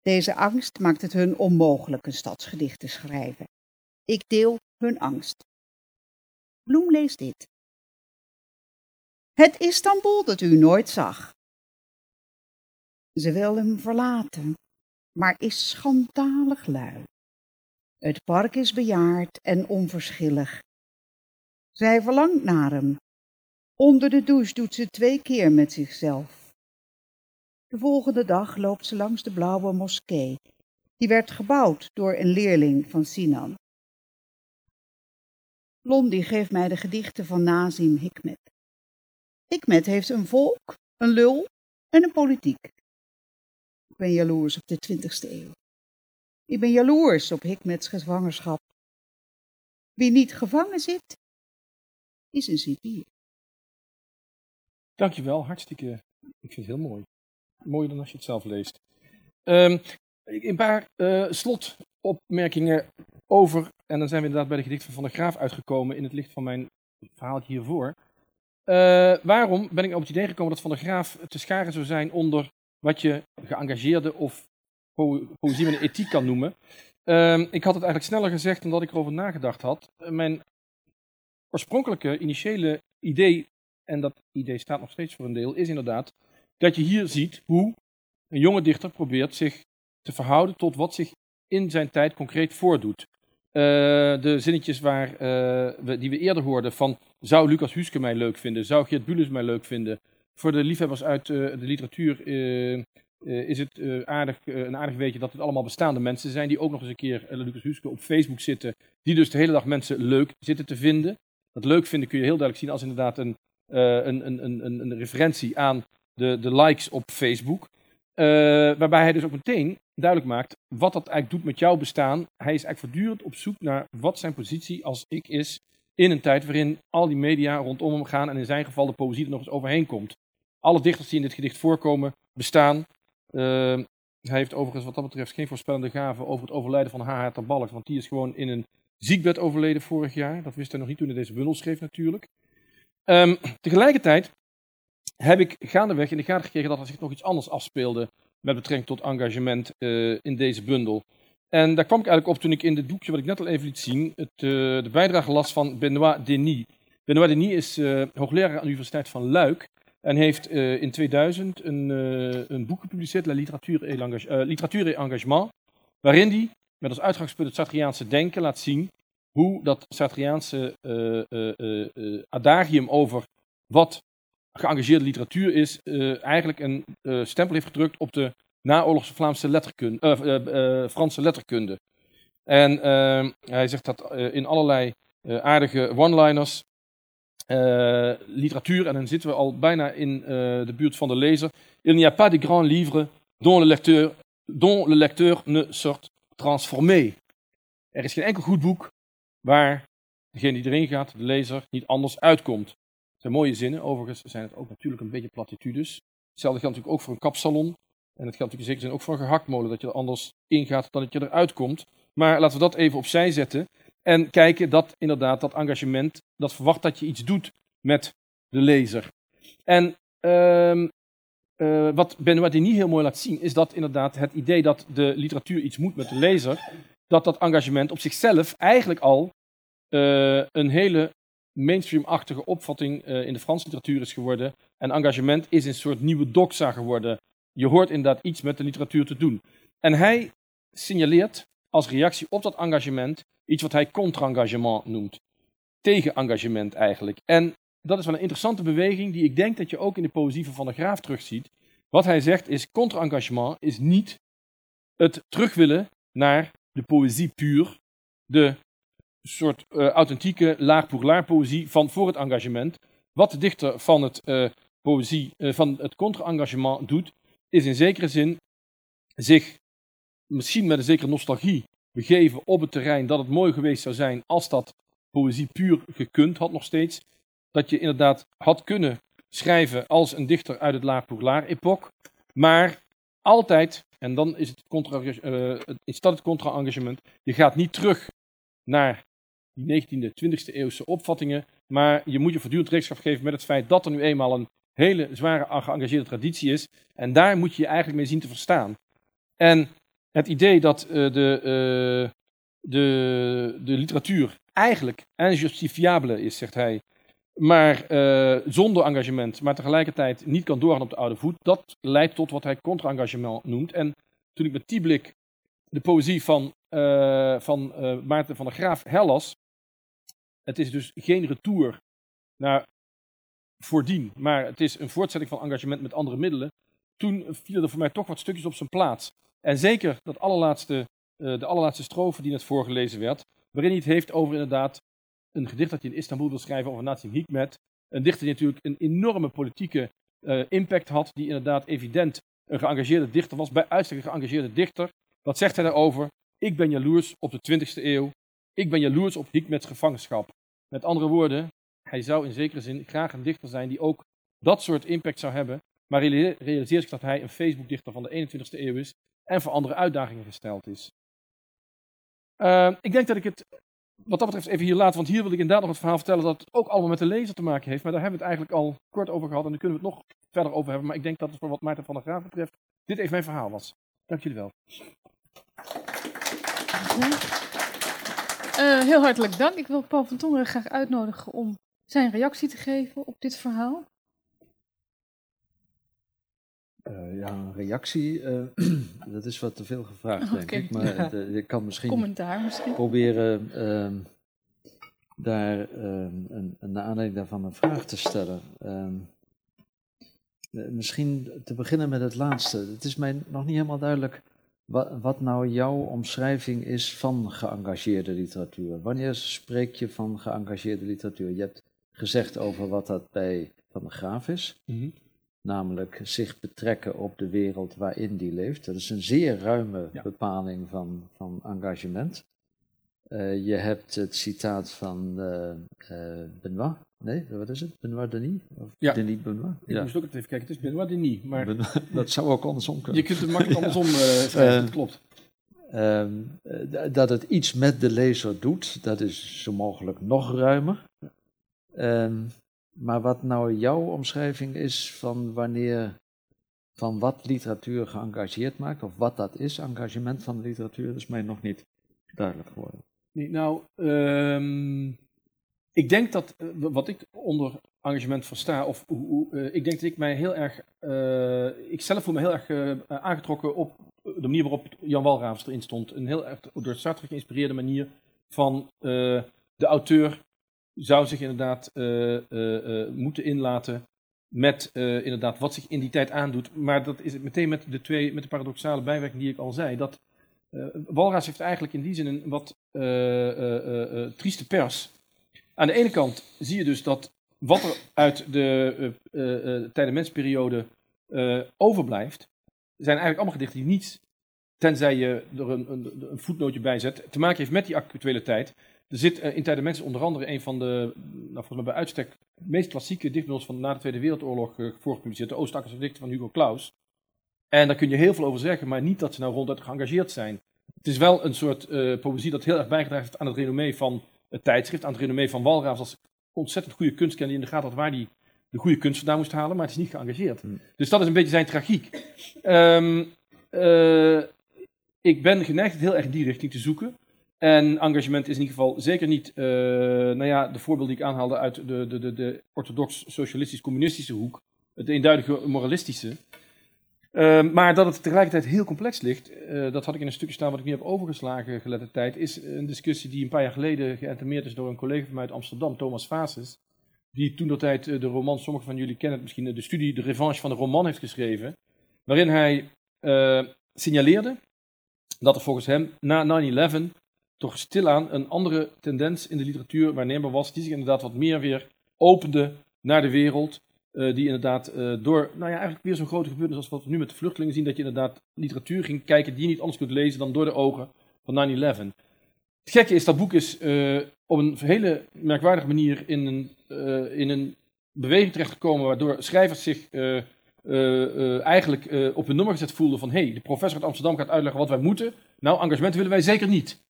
Deze angst maakt het hun onmogelijk een stadsgedicht te schrijven. Ik deel hun angst. Bloem leest dit. Het Istanbul dat u nooit zag. Ze wil hem verlaten, maar is schandalig lui. Het park is bejaard en onverschillig. Zij verlangt naar hem. Onder de douche doet ze twee keer met zichzelf. De volgende dag loopt ze langs de blauwe moskee. Die werd gebouwd door een leerling van Sinan. Londi geeft mij de gedichten van Nazim Hikmet. Hikmet heeft een volk, een lul en een politiek. Ik ben jaloers op de twintigste eeuw. Ik ben jaloers op Hikmets gevangenschap. Wie niet gevangen zit, is een cipier. Dankjewel, hartstikke. Ik vind het heel mooi. Mooier dan als je het zelf leest. Um, een paar uh, slotopmerkingen over, en dan zijn we inderdaad bij de gedicht van Van der Graaf uitgekomen in het licht van mijn verhaal hiervoor. Uh, waarom ben ik op het idee gekomen dat Van der Graaf te scharen zou zijn onder wat je geëngageerde of po poëzie met een ethiek kan noemen? Uh, ik had het eigenlijk sneller gezegd dan dat ik erover nagedacht had. Mijn oorspronkelijke, initiële idee, en dat idee staat nog steeds voor een deel, is inderdaad dat je hier ziet hoe een jonge dichter probeert zich te verhouden tot wat zich in zijn tijd concreet voordoet. Uh, de zinnetjes waar, we, die we eerder hoorden van zou Lucas Huske mij leuk vinden, zou Geert Bulis mij leuk vinden. Voor de liefhebbers uit uh, de literatuur is het aardig, een aardig weetje dat het allemaal bestaande mensen zijn die ook nog eens een keer Lucas Huske op Facebook zitten, die dus de hele dag mensen leuk zitten te vinden. Dat leuk vinden kun je heel duidelijk zien als inderdaad een, een, een, een referentie aan de, de likes op Facebook. waarbij hij dus ook meteen duidelijk maakt wat dat eigenlijk doet met jouw bestaan. Hij is eigenlijk voortdurend op zoek naar wat zijn positie als ik is in een tijd waarin al die media rondom hem gaan en in zijn geval de poëzie er nog eens overheen komt. Alle dichters die in dit gedicht voorkomen bestaan. Uh, hij heeft overigens wat dat betreft geen voorspellende gave over het overlijden van H.H. Balk, want die is gewoon in een ziekbed overleden vorig jaar. Dat wist hij nog niet toen hij deze bundel schreef natuurlijk. Um, tegelijkertijd heb ik gaandeweg in de gaten gekregen dat er zich nog iets anders afspeelde met betrekking tot engagement uh, in deze bundel. En daar kwam ik eigenlijk op toen ik in het boekje wat ik net al even liet zien, het, uh, de bijdrage las van Benoît Denis. Benoît Denis is uh, hoogleraar aan de Universiteit van Luik en heeft in 2000 een, een, boek gepubliceerd, La Literatuur et, Literatuur et Engagement, waarin hij met als uitgangspunt het Sartriaanse denken laat zien hoe dat Sartriaanse adagium over wat geëngageerde literatuur is, uh, eigenlijk een uh, stempel heeft gedrukt op de naoorlogse Vlaamse letterkunde, uh, Franse letterkunde. En ehm, hij zegt dat in allerlei aardige one-liners, literatuur, en dan zitten we al bijna in de buurt van de lezer. Il n'y a pas de grand livre dont le lecteur, dont le lecteur ne sort transformé. Er is geen enkel goed boek waar degene die erin gaat, de lezer, niet anders uitkomt. Zijn mooie zinnen, overigens zijn het ook natuurlijk een beetje platitudes. Hetzelfde geldt natuurlijk ook voor een kapsalon. En het geldt natuurlijk in zekere zin ook voor een gehaktmolen, dat je er anders ingaat dan dat je eruit komt. Maar laten we dat even opzij zetten en kijken dat inderdaad dat engagement, dat verwacht dat je iets doet met de lezer. En uh, uh, wat Benoit niet heel mooi laat zien, is dat inderdaad het idee dat de literatuur iets moet met de lezer, dat dat engagement op zichzelf eigenlijk al uh, een hele mainstream-achtige opvatting uh, in de Franse literatuur is geworden. En engagement is een soort nieuwe doxa geworden. Je hoort inderdaad iets met de literatuur te doen. En hij signaleert als reactie op dat engagement iets wat hij contre-engagement noemt. Tegen-engagement eigenlijk. En dat is wel een interessante beweging die ik denk dat je ook in de poëzie van Van der Graaf terugziet. Wat hij zegt is, contre-engagement is niet het terug willen naar de poëzie puur, de soort uh, authentieke laag poëzie van voor het engagement. Wat de dichter van het, uh, poëzie, uh, van het contra-engagement doet, is in zekere zin zich misschien met een zekere nostalgie begeven op het terrein dat het mooi geweest zou zijn als dat poëzie puur gekund had nog steeds. Dat je inderdaad had kunnen schrijven als een dichter uit het laag-epoch. Maar altijd, en dan is het, contra, uh, is dat het contra-engagement, je gaat niet terug naar die 19e, 20e eeuwse opvattingen, maar je moet je voortdurend rekenschap geven met het feit dat er nu eenmaal een hele zware geëngageerde traditie is. En daar moet je je eigenlijk mee zien te verstaan. En het idee dat uh, de, uh, de, de literatuur eigenlijk injustifiabele is, zegt hij, maar uh, zonder engagement, maar tegelijkertijd niet kan doorgaan op de oude voet, dat leidt tot wat hij contra-engagement noemt. En toen ik met die blik de poëzie van, van Maarten van der Graaf herlas, het is dus geen retour naar voordien, maar het is een voortzetting van engagement met andere middelen. Toen vielen er voor mij toch wat stukjes op zijn plaats. En zeker dat allerlaatste, uh, de allerlaatste strofe die net voorgelezen werd, waarin hij het heeft over inderdaad een gedicht dat hij in Istanbul wil schrijven over Nazi Hikmet. Een dichter die natuurlijk een enorme politieke uh, impact had, die inderdaad evident een geëngageerde dichter was, bij uitstek een geëngageerde dichter. Wat zegt hij daarover? Ik ben jaloers op de 20e eeuw. Ik ben jaloers op Hikmets gevangenschap. Met andere woorden, hij zou in zekere zin graag een dichter zijn die ook dat soort impact zou hebben. Maar realiseert zich dat hij een Facebook-dichter van de 21ste eeuw is en voor andere uitdagingen gesteld is. Uh, ik denk dat ik het wat dat betreft even hier laat, want hier wil ik inderdaad nog het verhaal vertellen dat het ook allemaal met de lezer te maken heeft. Maar daar hebben we het eigenlijk al kort over gehad en daar kunnen we het nog verder over hebben. Maar ik denk dat het voor wat Maarten van der Graaf betreft dit even mijn verhaal was. Dank jullie wel. Uh, heel hartelijk dank. Ik wil Paul van Tongeren graag uitnodigen om zijn reactie te geven op dit verhaal. Uh, ja, een reactie, uh, [clears throat] dat is wat te veel gevraagd, denk ik. Maar ja. je kan misschien, Commentaar misschien. proberen uh, daar ehm, een, een, aanleiding daarvan een vraag te stellen. Ehm, eh, misschien te beginnen met het laatste. Het is mij nog niet helemaal duidelijk wat, wat nou jouw omschrijving is van geëngageerde literatuur. Wanneer spreek je van geëngageerde literatuur? Je hebt gezegd over wat dat bij Van de Graaf is. Mm -hmm namelijk zich betrekken op de wereld waarin die leeft. Dat is een zeer ruime ja. bepaling van, van engagement. Uh, je hebt het citaat van uh, uh, Benoit. Nee, wat is het? Benoit Denis? Of ja. Denis Benoit? Ik ja. moest ook even kijken. Het is Benoit Denis. Maar Benoit, [laughs] dat zou ook andersom kunnen. Je kunt het makkelijk [laughs] andersom schrijven, dat klopt. Um, dat het iets met de lezer doet, dat is zo mogelijk nog ruimer. Um, maar wat nou jouw omschrijving is van wanneer, van wat literatuur geëngageerd maakt, of wat dat is, engagement van de literatuur, dat is mij nog niet duidelijk geworden. Nee, nou, um, ik denk dat uh, wat ik onder engagement versta, of uh, uh, ik denk dat ik mij heel erg, ik zelf voel me heel erg aangetrokken op de manier waarop Jan Walravens erin stond. Een heel erg door Sartre geïnspireerde manier van de auteur zou zich inderdaad uh, uh, uh, moeten inlaten met inderdaad wat zich in die tijd aandoet. Maar dat is meteen met de, twee, met de paradoxale bijwerking die ik al zei. Dat Walras heeft eigenlijk in die zin een wat trieste pers. Aan de ene kant zie je dus dat wat er uit de uh, tijdenmensperiode overblijft, zijn eigenlijk allemaal gedichten die niets, tenzij je er een, een, een voetnootje bij zet, te maken heeft met die actuele tijd. Er zit uh, in Tijden Mensen onder andere een van de, nou, volgens mij bij uitstek, meest klassieke dichtbundels van na de Tweede Wereldoorlog uh, voorgepubliceerd, de Oostakkerse gedichten van Hugo Claus. En daar kun je heel veel over zeggen, maar niet dat ze nou ronduit geëngageerd zijn. Het is wel een soort uh, poëzie dat heel erg bijgedragen heeft aan het renommee van het tijdschrift, aan het renommee van Walraafs als ontzettend goede kunstkenner die in de gaten had waar hij de goede kunst vandaan moest halen, maar het is niet geëngageerd. Hmm. Dus dat is een beetje zijn tragiek. Um, ik ben geneigd het heel erg in die richting te zoeken. En engagement is in ieder geval zeker niet, uh, nou ja, de voorbeeld die ik aanhaalde uit de, de, de, de orthodox-socialistisch-communistische hoek, het eenduidige moralistische. Uh, maar dat het tegelijkertijd heel complex ligt, uh, dat had ik in een stukje staan wat ik niet heb overgeslagen gelette tijd, is een discussie die een paar jaar geleden geïntermeerd is door een collega van mij uit Amsterdam, Thomas Fases, die toen dat tijd de roman, sommigen van jullie kennen het misschien, de studie De Revanche van de Roman heeft geschreven, waarin hij signaleerde dat er volgens hem na 9-11 toch stilaan een andere tendens in de literatuur waarneembaar was, die zich inderdaad wat meer weer opende naar de wereld. Uh, die inderdaad uh, door, nou ja, eigenlijk weer zo'n grote gebeurtenis als wat we nu met de vluchtelingen zien, dat je inderdaad literatuur ging kijken die je niet anders kunt lezen dan door de ogen van 9-11. Het gekke is, dat boek is eh, op een hele merkwaardige manier in een, eh, in een beweging terechtgekomen, waardoor schrijvers zich eh, eh, eh, eigenlijk eh, op hun nummer gezet voelden van hé, hey, de professor uit Amsterdam gaat uitleggen wat wij moeten. Nou, engagement willen wij zeker niet.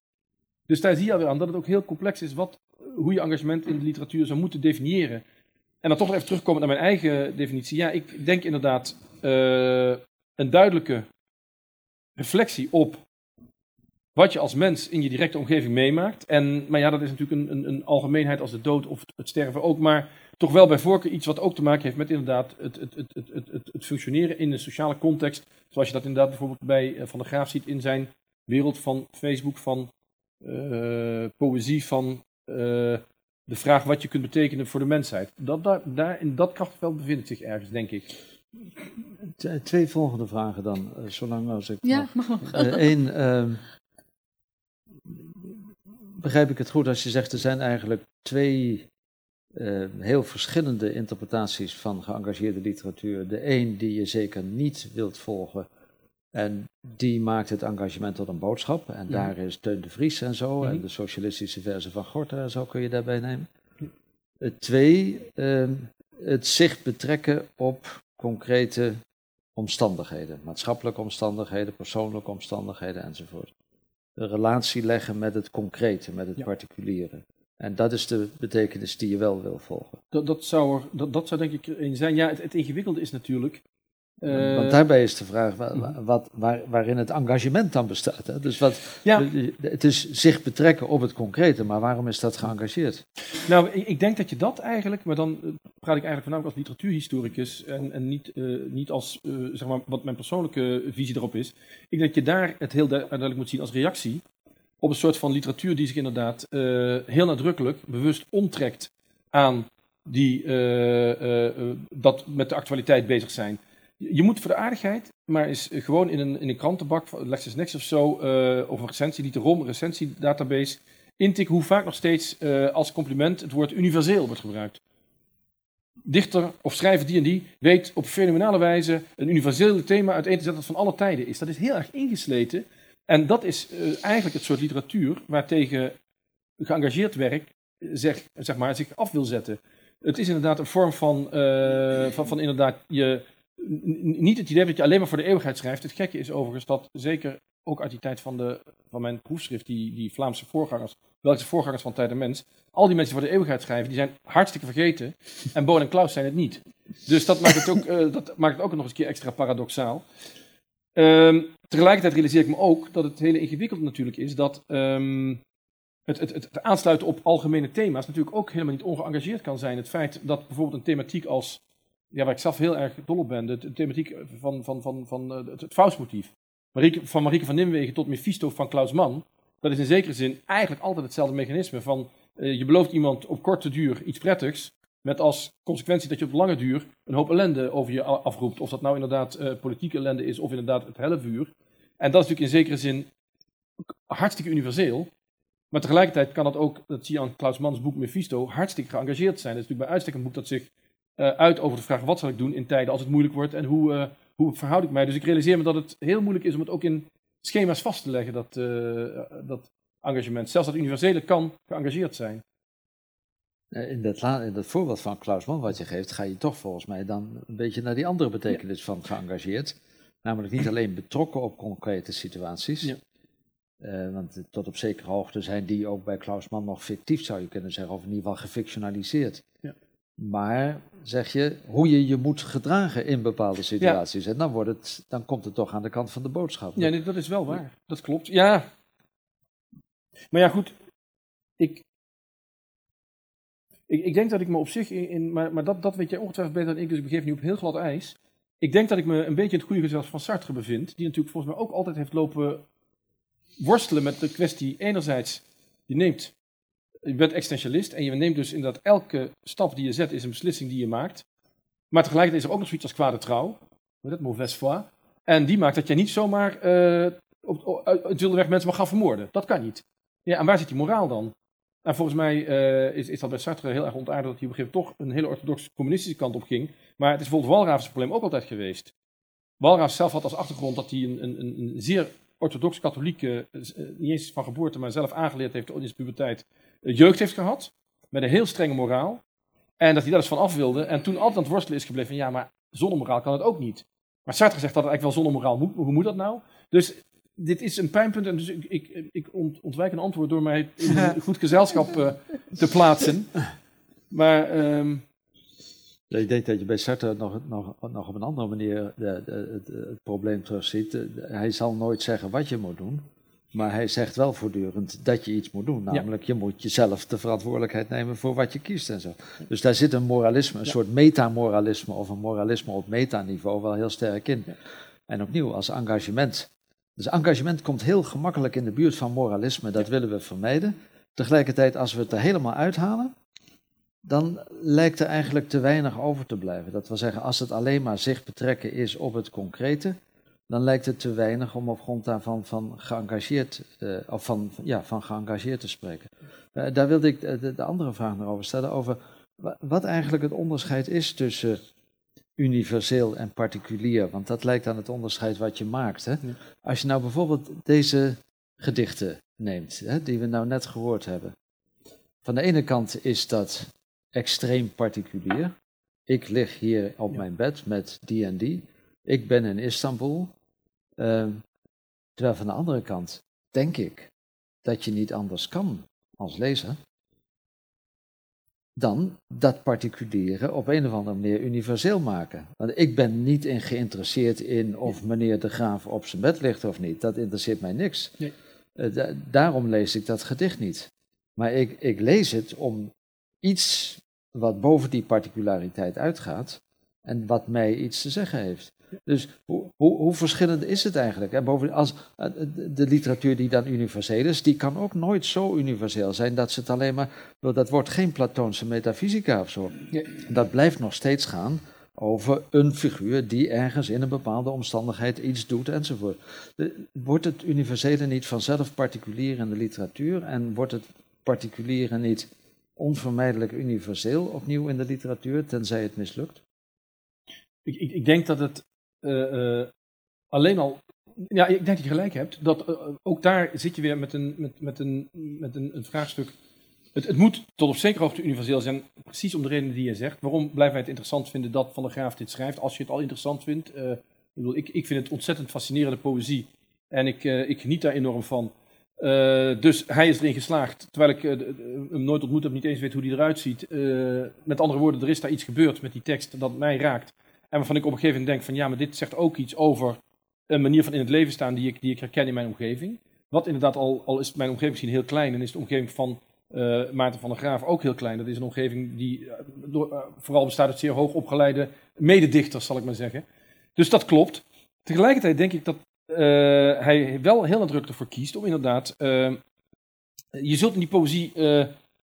Dus daar zie je alweer aan dat het ook heel complex is wat, hoe je engagement in de literatuur zou moeten definiëren. En dan toch even terugkomen naar mijn eigen definitie. Ja, ik denk inderdaad eh, een duidelijke reflectie op wat je als mens in je directe omgeving meemaakt. En, maar ja, dat is natuurlijk een, een, een algemeenheid als de dood of het, sterven ook. Maar toch wel bij voorkeur iets wat ook te maken heeft met inderdaad het, het, het, het, functioneren in een sociale context. Zoals je dat inderdaad bijvoorbeeld bij eh, Van der Graaf ziet in zijn wereld van Facebook, van eh, poëzie, van de vraag wat je kunt betekenen voor de mensheid. Dat, daar, daar, in dat krachtveld bevindt zich ergens, denk ik. T- Twee volgende vragen dan, eh, zolang als ik Ja, mag. Eén, ehm, begrijp ik het goed als je zegt er zijn eigenlijk twee eh, heel verschillende interpretaties van geëngageerde literatuur. De een die je zeker niet wilt volgen en die maakt het engagement tot een boodschap. En Ja. daar is Teun de Vries en zo, en Mhm. de socialistische versie van Gorter en zo kun je daarbij nemen. Het twee, ehm, het zich betrekken op concrete omstandigheden, maatschappelijke omstandigheden, persoonlijke omstandigheden enzovoort. De relatie leggen met het concrete, met het Ja. particuliere. En dat is de betekenis die je wel wil volgen. Dat, dat, zou, er, dat, dat zou denk ik een zijn. Ja, het, het ingewikkelde is natuurlijk. Eh, Want daarbij is de vraag mhm. wat, waar, waarin het engagement dan bestaat. Hè? Dus wat, Ja. het is zich betrekken op het concrete, maar waarom is dat geëngageerd? Nou, ik, ik denk dat je dat eigenlijk, maar dan eh, praat ik eigenlijk voornamelijk als literatuurhistoricus en, en niet, eh, niet als, zeg maar, wat mijn persoonlijke visie erop is. Ik denk dat je daar het heel du- duidelijk moet zien als reactie op een soort van literatuur die zich inderdaad heel nadrukkelijk, bewust onttrekt aan die, dat met de actualiteit bezig zijn. Je moet voor de aardigheid, maar eh, gewoon in een, in een krantenbak, van LexisNexis of zo, eh, of een recensie, een recensiedatabase, intikken hoe vaak nog steeds eh, als compliment het woord universeel wordt gebruikt. Dichter of schrijver die en die weet op fenomenale wijze een universeel thema uiteen te zetten dat van alle tijden is. Dat is heel erg ingesleten. En dat is eh, eigenlijk het soort literatuur waartegen geëngageerd werk zeg, zeg maar, zich af wil zetten. Het is inderdaad een vorm van, van, van inderdaad je, niet het idee dat je alleen maar voor de eeuwigheid schrijft. Het gekke is overigens dat zeker ook uit die tijd van, de, van mijn proefschrift, die, die Vlaamse voorgangers, Belgische voorgangers van Tijd en Mens, al die mensen die voor de eeuwigheid schrijven, die zijn hartstikke vergeten. En Boon en Klaus zijn het niet. Dus dat maakt het ook, eh, dat maakt het ook nog eens een keer extra paradoxaal. Ehm, tegelijkertijd realiseer ik me ook dat het hele ingewikkeld natuurlijk is dat ehm, het, het, het, aansluiten op algemene thema's natuurlijk ook helemaal niet ongeëngageerd kan zijn. Het feit dat bijvoorbeeld een thematiek als, ja, waar ik zelf heel erg dol op ben, de, thematiek van, van, van, van eh, het, het Faustmotief. Marieke, van Marieke van Nimwegen tot Mephisto van Klaus Mann, dat is in zekere zin eigenlijk altijd hetzelfde mechanisme van eh, je belooft iemand op korte duur iets prettigs, met als consequentie dat je op lange duur een hoop ellende over je afroept. Of dat nou inderdaad eh, politieke ellende is of inderdaad het hellevuur. En dat is natuurlijk in zekere zin hartstikke universeel. Maar tegelijkertijd kan dat ook, dat zie je aan Klaus Manns boek Mephisto, hartstikke geëngageerd zijn. Het is natuurlijk bij uitstek een boek dat zich uit over de vraag wat zal ik doen in tijden als het moeilijk wordt en hoe, eh, hoe verhoud ik mij. Dus ik realiseer me dat het heel moeilijk is om het ook in schema's vast te leggen, dat, eh, dat engagement. Zelfs dat universele kan geëngageerd zijn. Eh, In dat, in dat voorbeeld van Klaus Mann wat je geeft, ga je toch volgens mij dan een beetje naar die andere betekenis van geëngageerd. Namelijk niet alleen betrokken op concrete situaties. Ja. Eh, want tot op zekere hoogte zijn die ook bij Klaus Mann nog fictief, zou je kunnen zeggen, of in ieder geval gefictionaliseerd. Ja. Maar zeg je hoe je je moet gedragen in bepaalde situaties. En dan, wordt het, dan komt het toch aan de kant van de boodschap. Ja, nee, dat is wel waar. Dat klopt. Ja. Maar ja, goed. Ik, ik, ik denk dat ik me op zich in. in maar maar dat, dat weet jij ongetwijfeld beter dan ik, dus ik begeef nu op heel glad ijs. Ik denk dat ik me een beetje in het goede gezelschap van Sartre bevind. Die natuurlijk volgens mij ook altijd heeft lopen worstelen met de kwestie. Enerzijds, je neemt. Je bent existentialist en je neemt dus inderdaad elke stap die je zet is een beslissing die je maakt. Maar tegelijkertijd is er ook nog zoiets als kwade trouw. Dat? Mauvaise foi. En die maakt dat je niet zomaar eh op, weg mensen mag gaan vermoorden. Dat kan niet. Ja, en waar zit die moraal dan? En volgens mij eh, is, is dat bij Sartre heel erg ontaardig dat hij op een gegeven moment toch een hele orthodox communistische kant op ging. Maar het is bijvoorbeeld Walraaf's probleem ook altijd geweest. Walraaf zelf had als achtergrond dat hij een, een, een, zeer orthodox-katholieke, uh, niet eens van geboorte, maar zelf aangeleerd heeft in zijn puberteit, jeugd heeft gehad. Met een heel strenge moraal. En dat hij daar dus van af wilde. En toen altijd aan het worstelen is gebleven van ja, maar zonder moraal kan het ook niet. Maar Sartre zegt dat het eigenlijk wel zonder moraal moet. Hoe moet dat nou? Dus dit is een pijnpunt en dus ik, ik, ik ontwijk een antwoord door mij in een [laughs] goed gezelschap uh, te plaatsen. Maar... Um... ik denk dat je bij Sartre nog, nog, nog op een andere manier de, de, het, het, probleem terugziet. Hij zal nooit zeggen wat je moet doen. Maar hij zegt wel voortdurend dat je iets moet doen. Namelijk, je moet jezelf de verantwoordelijkheid nemen voor wat je kiest en zo. Dus daar zit een moralisme, een soort metamoralisme of een moralisme op metaniveau wel heel sterk in. En opnieuw, als engagement. Dus engagement komt heel gemakkelijk in de buurt van moralisme, dat willen we vermijden. Tegelijkertijd, als we het er helemaal uithalen, dan lijkt er eigenlijk te weinig over te blijven. Dat wil zeggen, als het alleen maar zich betrekken is op het concrete, dan lijkt het te weinig om op grond daarvan van geëngageerd, uh, of van, ja, van geëngageerd te spreken. Uh, daar wilde ik de, de, andere vraag nog over stellen, over wat eigenlijk het onderscheid is tussen universeel en particulier, want dat lijkt aan het onderscheid wat je maakt. Hè? Als je nou bijvoorbeeld deze gedichten neemt, hè, die we nou net gehoord hebben. Van de ene kant is dat extreem particulier. Ik lig hier op mijn bed met die en die. Ik ben in Istanbul. Ehm, terwijl van de andere kant denk ik dat je niet anders kan als lezer dan dat particuliere op een of andere manier universeel maken. Want ik ben niet in geïnteresseerd in of meneer de Graaf op zijn bed ligt of niet. Dat interesseert mij niks. Nee. Uh, daarom lees ik dat gedicht niet. Maar ik, ik lees het om iets wat boven die particulariteit uitgaat en wat mij iets te zeggen heeft. Dus hoe, hoe, hoe, verschillend is het eigenlijk? En bovendien, als, eh, de literatuur die dan universeel is, die kan ook nooit zo universeel zijn dat ze het alleen maar. Dat wordt geen Platoonse metafysica of zo. Dat blijft nog steeds gaan over een figuur die ergens in een bepaalde omstandigheid iets doet enzovoort. Wordt het universele niet vanzelf particulier in de literatuur en wordt het particuliere niet onvermijdelijk universeel opnieuw in de literatuur, tenzij het mislukt? Ik, ik, ik denk dat het alleen al. Ja, ik denk dat je gelijk hebt. Dat, uh, ook daar zit je weer met een, met, met een, met een, een vraagstuk. Het, het, moet tot op zekere hoogte universeel zijn, precies om de redenen die je zegt. Waarom blijven wij het interessant vinden dat Van der Graaf dit schrijft, als je het al interessant vindt? Ik, bedoel, ik, ik vind het ontzettend fascinerende poëzie en ik, ik geniet daar enorm van. dus hij is erin geslaagd, terwijl ik hem nooit ontmoet heb, niet eens weet hoe hij eruit ziet. met andere woorden, er is daar iets gebeurd met die tekst dat mij raakt. En waarvan ik op een gegeven moment denk van ja, maar dit zegt ook iets over een manier van in het leven staan die ik, die ik herken in mijn omgeving. Wat inderdaad al, al is mijn omgeving misschien heel klein en is de omgeving van uh, Maarten van der Graaf ook heel klein. Dat is een omgeving die uh, door, uh, vooral bestaat uit zeer hoog opgeleide mededichters, zal ik maar zeggen. Dus dat klopt. Tegelijkertijd denk ik dat hij wel heel nadrukkelijk ervoor kiest om inderdaad. je zult in die poëzie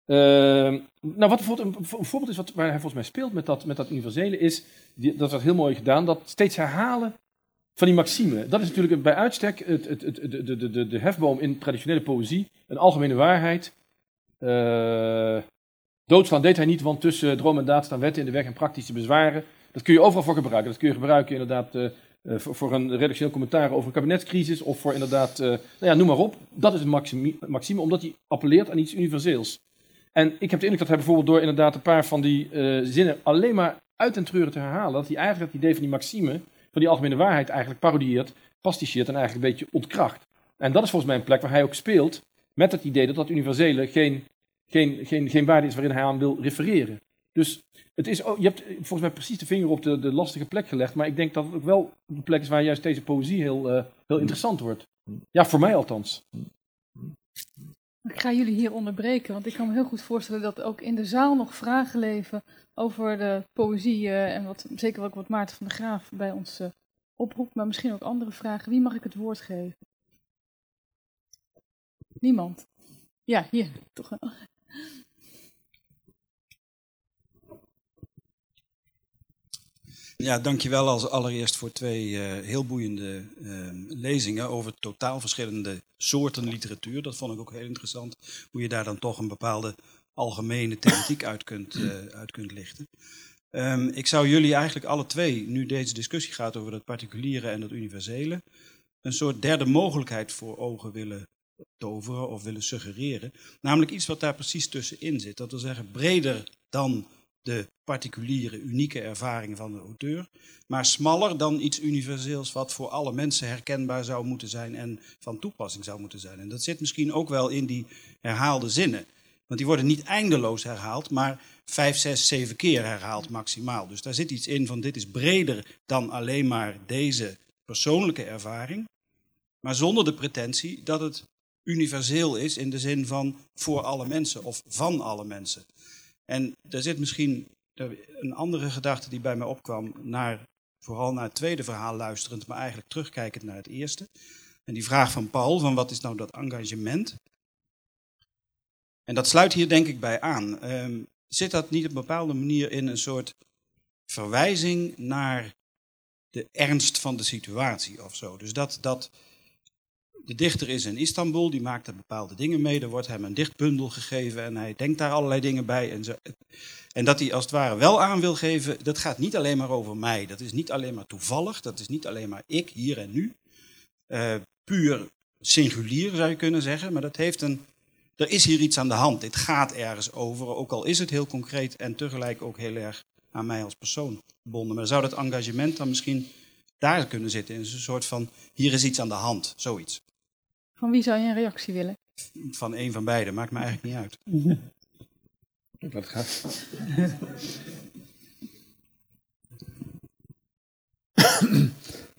nou, wat een, een, voorbeeld is wat, waar hij volgens mij speelt met dat, met dat universele is, die, dat heel mooi gedaan, dat steeds herhalen van die maxime. Dat is natuurlijk bij uitstek het, het, het, de, de, de, de hefboom in traditionele poëzie, een algemene waarheid. Uh, doodslaan deed hij niet, want tussen droom en daad staan wetten in de weg en praktische bezwaren. Dat kun je overal voor gebruiken. Dat kun je gebruiken inderdaad uh, voor, voor, een redactioneel commentaar over een kabinetscrisis of voor inderdaad, nou ja, noem maar op. Dat is een maxime omdat hij appelleert aan iets universeels. En ik heb de indruk dat hij bijvoorbeeld door inderdaad een paar van die uh, zinnen alleen maar uit en treuren te herhalen, dat hij eigenlijk het idee van die maxime, van die algemene waarheid eigenlijk parodieert, pasticheert en eigenlijk een beetje ontkracht. En dat is volgens mij een plek waar hij ook speelt met het idee dat dat universele geen, geen, geen, geen waarde is waarin hij aan wil refereren. Dus het is, je hebt volgens mij precies de vinger op de, de lastige plek gelegd, maar ik denk dat het ook wel de plek is waar juist deze poëzie heel, uh, heel interessant wordt. Ja, voor mij althans. Ik ga jullie hier onderbreken, want ik kan me heel goed voorstellen dat ook in de zaal nog vragen leven over de poëzie uh, en wat, zeker ook wat Maarten van der Graaf bij ons uh, oproept, maar misschien ook andere vragen. Wie mag ik het woord geven? Niemand. Ja, hier, toch wel. Ja, dankjewel als allereerst voor twee uh, heel boeiende uh, lezingen over totaal verschillende soorten literatuur. Dat vond ik ook heel interessant, hoe je daar dan toch een bepaalde algemene thematiek uit kunt, uh, uit kunt lichten. Um, ik zou jullie eigenlijk alle twee, nu deze discussie gaat over dat particuliere en dat universele, een soort derde mogelijkheid voor ogen willen toveren of willen suggereren. Namelijk iets wat daar precies tussenin zit. Dat wil zeggen, breder dan de particuliere, unieke ervaring van de auteur, maar smaller dan iets universeels wat voor alle mensen herkenbaar zou moeten zijn en van toepassing zou moeten zijn. En dat zit misschien ook wel in die herhaalde zinnen. Want die worden niet eindeloos herhaald, maar vijf, zes, zeven keer herhaald maximaal. Dus daar zit iets in van dit is breder dan alleen maar deze persoonlijke ervaring, maar zonder de pretentie dat het universeel is in de zin van voor alle mensen of van alle mensen. En er zit misschien een andere gedachte die bij mij opkwam, naar, vooral naar het tweede verhaal luisterend, maar eigenlijk terugkijkend naar het eerste. En die vraag van Paul, van wat is nou dat engagement? En dat sluit hier denk ik bij aan. Um, zit dat niet op een bepaalde manier in een soort verwijzing naar de ernst van de situatie of zo? Dus dat, dat de dichter is in Istanbul, die maakt er bepaalde dingen mee. Er wordt hem een dichtbundel gegeven en hij denkt daar allerlei dingen bij. En, zo. en dat hij als het ware wel aan wil geven, dat gaat niet alleen maar over mij. Dat is niet alleen maar toevallig, dat is niet alleen maar ik, hier en nu. Uh, puur singulier zou je kunnen zeggen, maar dat heeft een... Er is hier iets aan de hand, dit gaat ergens over, ook al is het heel concreet en tegelijk ook heel erg aan mij als persoon gebonden. Maar zou dat engagement dan misschien daar kunnen zitten, in een soort van, hier is iets aan de hand, zoiets. Van wie zou je een reactie willen? Van een van beiden, maakt me eigenlijk niet uit. [laughs] Het gaan. [coughs]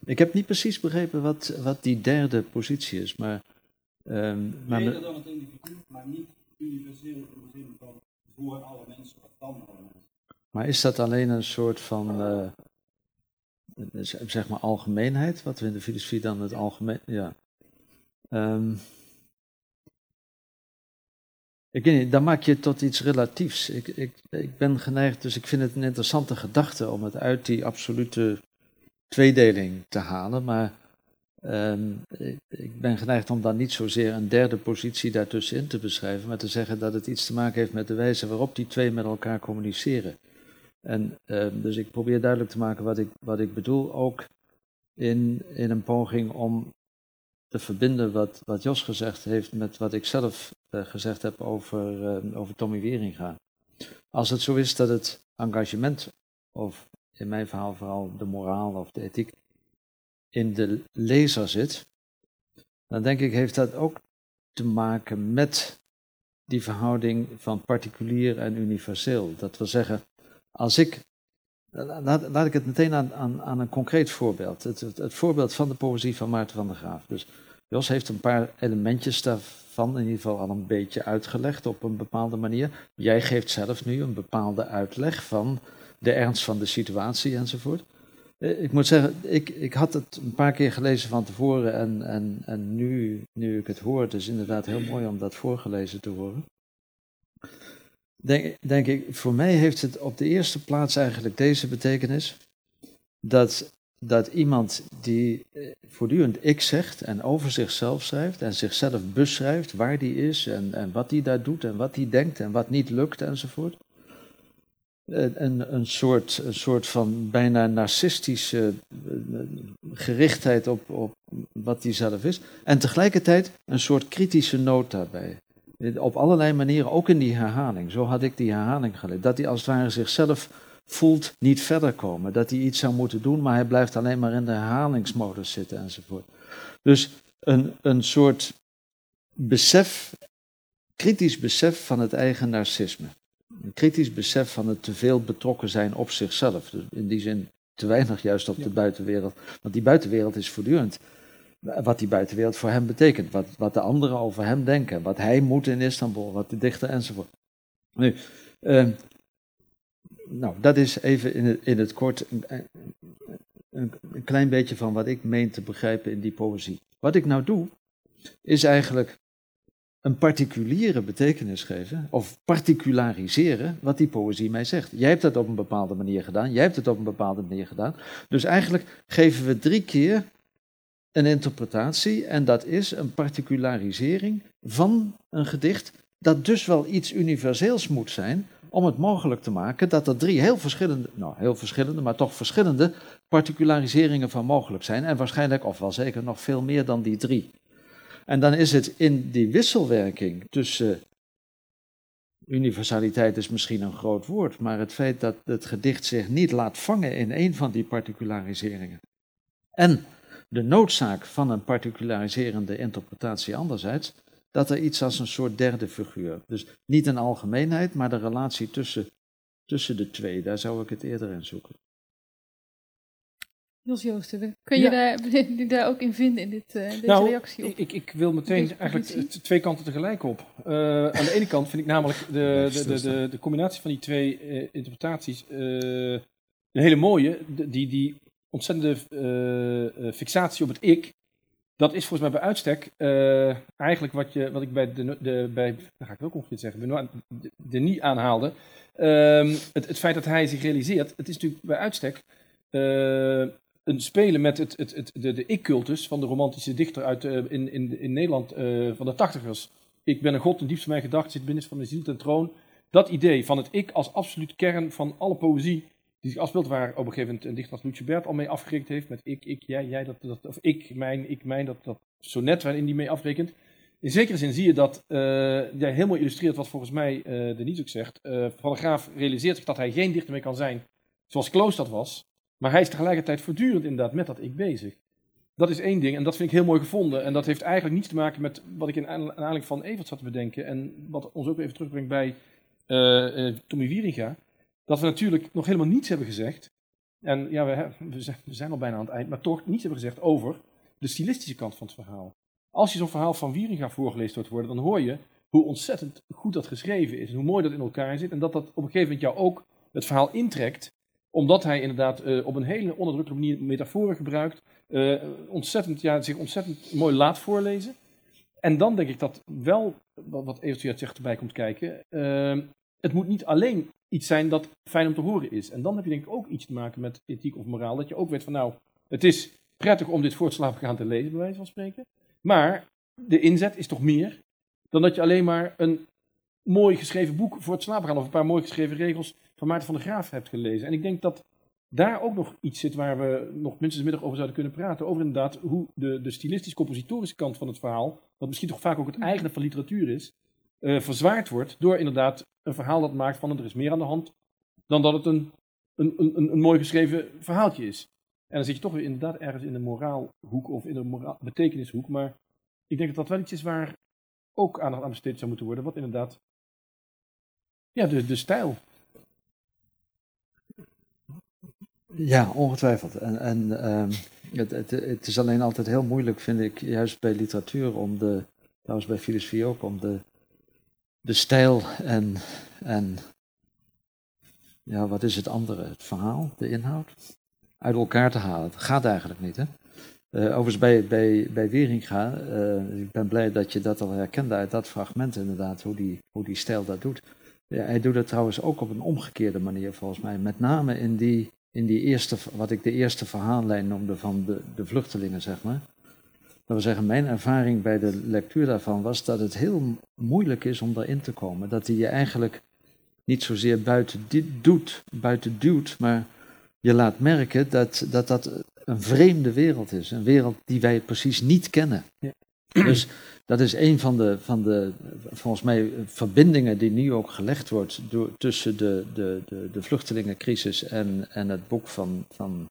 Ik heb niet precies begrepen wat, wat die derde positie is, maar... Um, maar Beter dan het individu, maar niet universeel in de zin van voor alle mensen of van alle mensen. Maar is dat alleen een soort van, uh, zeg maar, algemeenheid, wat we in de filosofie dan het algemeen, ja, Um, ik weet niet, dan maak je het tot iets relatiefs. Ik, ik, ik ben geneigd, dus ik vind het een interessante gedachte om het uit die absolute tweedeling te halen. Maar um, ik, ik, ben geneigd om dan niet zozeer een derde positie daartussenin te beschrijven, maar te zeggen dat het iets te maken heeft met de wijze waarop die twee met elkaar communiceren. En um, dus ik probeer duidelijk te maken wat ik, wat ik bedoel, ook in, in een poging om te verbinden wat, wat Jos gezegd heeft met wat ik zelf uh, gezegd heb over, uh, over Tommy Wieringa. Als het zo is dat het engagement, of in mijn verhaal vooral de moraal of de ethiek, in de lezer zit, dan denk ik heeft dat ook te maken met die verhouding van particulier en universeel. Dat wil zeggen, als ik Laat, ik het meteen aan, aan, aan een concreet voorbeeld. Het, het, het, voorbeeld van de poëzie van Maarten van der Graaf. Dus Jos heeft een paar elementjes daarvan in ieder geval al een beetje uitgelegd op een bepaalde manier. Jij geeft zelf nu een bepaalde uitleg van de ernst van de situatie enzovoort. Eh, ik moet zeggen, ik, ik had het een paar keer gelezen van tevoren en, en, en nu, nu ik het hoor, het is inderdaad heel mooi om dat voorgelezen te horen denk, ik, voor mij heeft het op de eerste plaats eigenlijk deze betekenis. Dat, dat iemand die eh, voortdurend ik zegt en over zichzelf schrijft en zichzelf beschrijft waar die is en, en wat hij daar doet en wat hij denkt en wat niet lukt enzovoort. Een, een, soort, een soort van bijna narcistische eh, gerichtheid op, op wat hij zelf is. En tegelijkertijd een soort kritische noot daarbij. Op allerlei manieren, ook in die herhaling. Zo had ik die herhaling geleerd. Dat hij als het ware zichzelf voelt niet verder komen. Dat hij iets zou moeten doen, maar hij blijft alleen maar in de herhalingsmodus zitten enzovoort. Dus een, een soort besef, kritisch besef van het eigen narcisme. Een kritisch besef van het te veel betrokken zijn op zichzelf. Dus in die zin te weinig juist op de buitenwereld. Want die buitenwereld is voortdurend wat die buitenwereld voor hem betekent, wat, wat de anderen over hem denken, wat hij moet in Istanbul, wat de dichter enzovoort. Nu, uh, nou, dat is even in het, in het kort een, een, klein beetje van wat ik meen te begrijpen in die poëzie. Wat ik nou doe, is eigenlijk een particuliere betekenis geven, of particulariseren wat die poëzie mij zegt. Jij hebt dat op een bepaalde manier gedaan, jij hebt het op een bepaalde manier gedaan. Dus eigenlijk geven we drie keer een interpretatie en dat is een particularisering van een gedicht dat dus wel iets universeels moet zijn, om het mogelijk te maken dat er drie heel verschillende, nou heel verschillende, maar toch verschillende particulariseringen van mogelijk zijn. En waarschijnlijk, of wel zeker, nog veel meer dan die drie. En dan is het in die wisselwerking tussen universaliteit is misschien een groot woord, maar het feit dat het gedicht zich niet laat vangen in een van die particulariseringen. En de noodzaak van een particulariserende interpretatie anderzijds, dat er iets als een soort derde figuur, dus niet een algemeenheid, maar de relatie tussen, tussen de twee, daar zou ik het eerder in zoeken. Jos Joosten, kun je daar, [laughs] daar ook in vinden in dit, uh, deze nou, reactie op? Ik, ik wil meteen eigenlijk twee kanten tegelijk op. Uh, aan de ene kant vind ik namelijk de, de, de, de, de combinatie van die twee uh, interpretaties een hele mooie. Die, die ontzettende fixatie op het ik, dat is volgens mij bij uitstek eigenlijk wat, je, wat ik bij de, de bij, ga ik ook ongeveer zeggen, de, de niet aanhaalde. Ehm, het, het feit dat hij zich realiseert, het is natuurlijk bij uitstek een spelen met het, het, het, de, de ik-cultus van de romantische dichter uit, in, in, in Nederland van de tachtigers. Ik ben een god, een diepste mijn gedachten zit binnen van mijn ziel ten troon. Dat idee van het ik als absoluut kern van alle poëzie die zich waar op een gegeven moment een dichter als Bert al mee afgerekend heeft, met ik, ik, jij, jij, dat, dat, of ik, mijn, ik, mijn, dat, dat sonnet waarin die mee afrekent. In zekere zin zie je dat uh, jij helemaal illustreert wat volgens mij de niet ook zegt. Van de Graaf realiseert zich dat hij geen dichter meer kan zijn zoals Kloos dat was. Maar hij is tegelijkertijd voortdurend inderdaad met dat ik bezig. Dat is één ding en dat vind ik heel mooi gevonden. En dat heeft eigenlijk niets te maken met wat ik in aanleiding van Evert zat te bedenken. En wat ons ook even terugbrengt bij uh, uh, Tommy Wieringa. Dat we natuurlijk nog helemaal niets hebben gezegd. En ja, we, we, zijn, al bijna aan het eind, maar toch niets hebben gezegd over de stilistische kant van het verhaal. Als je zo'n verhaal van Wieringa voorgelezen wordt worden, dan hoor je hoe ontzettend goed dat geschreven is. En hoe mooi dat in elkaar zit. En dat dat op een gegeven moment jou ook het verhaal intrekt omdat hij inderdaad uh, op een hele onderdrukte manier metaforen gebruikt. Uh, ontzettend, ja, zich ontzettend mooi laat voorlezen. En dan denk ik dat wel, wat, wat eventueel zegt erbij komt kijken. Uh, het moet niet alleen iets zijn dat fijn om te horen is. En dan heb je denk ik ook iets te maken met ethiek of moraal. Dat je ook weet van nou, het is prettig om dit voor het slapen gaan te lezen, bij wijze van spreken. Maar de inzet is toch meer dan dat je alleen maar een mooi geschreven boek voor het slapen gaan. Of een paar mooi geschreven regels van Maarten van der Graaf hebt gelezen. En ik denk dat daar ook nog iets zit waar we nog minstens middag over zouden kunnen praten. Over inderdaad hoe de, de stilistisch-compositorische kant van het verhaal, wat misschien toch vaak ook het eigene van literatuur is, uh, verzwaard wordt door inderdaad een verhaal dat maakt van er is meer aan de hand dan dat het een, een, een, een mooi geschreven verhaaltje is. En dan zit je toch weer inderdaad ergens in de moraalhoek of in de moraal, betekenishoek. Maar ik denk dat dat wel iets is waar ook aandacht aan besteed zou moeten worden. Wat inderdaad, ja, de, de stijl Ja, ongetwijfeld. En, en um, het, het, het, is alleen altijd heel moeilijk, vind ik, juist bij literatuur, om de, trouwens bij filosofie ook, om de, de stijl en, en ja, wat is het andere? Het verhaal, de inhoud, uit elkaar te halen. Het gaat eigenlijk niet, hè? Uh, overigens bij, bij, bij Wieringa, uh, ik ben blij dat je dat al herkende uit dat fragment inderdaad, hoe die, hoe die stijl dat doet. Ja, hij doet het trouwens ook op een omgekeerde manier volgens mij, met name in die in die eerste, wat ik de eerste verhaallijn noemde van de, de vluchtelingen, zeg maar. Dat wil zeggen, mijn ervaring bij de lectuur daarvan was dat het heel moeilijk is om daarin te komen. Dat hij je eigenlijk niet zozeer buiten doet, buiten duwt, maar je laat merken dat, dat dat een vreemde wereld is. Een wereld die wij precies niet kennen. Ja. Dus dat is een van de, van de, volgens mij, verbindingen die nu ook gelegd wordt door, tussen de, de, de, de vluchtelingencrisis en, en het boek van, van,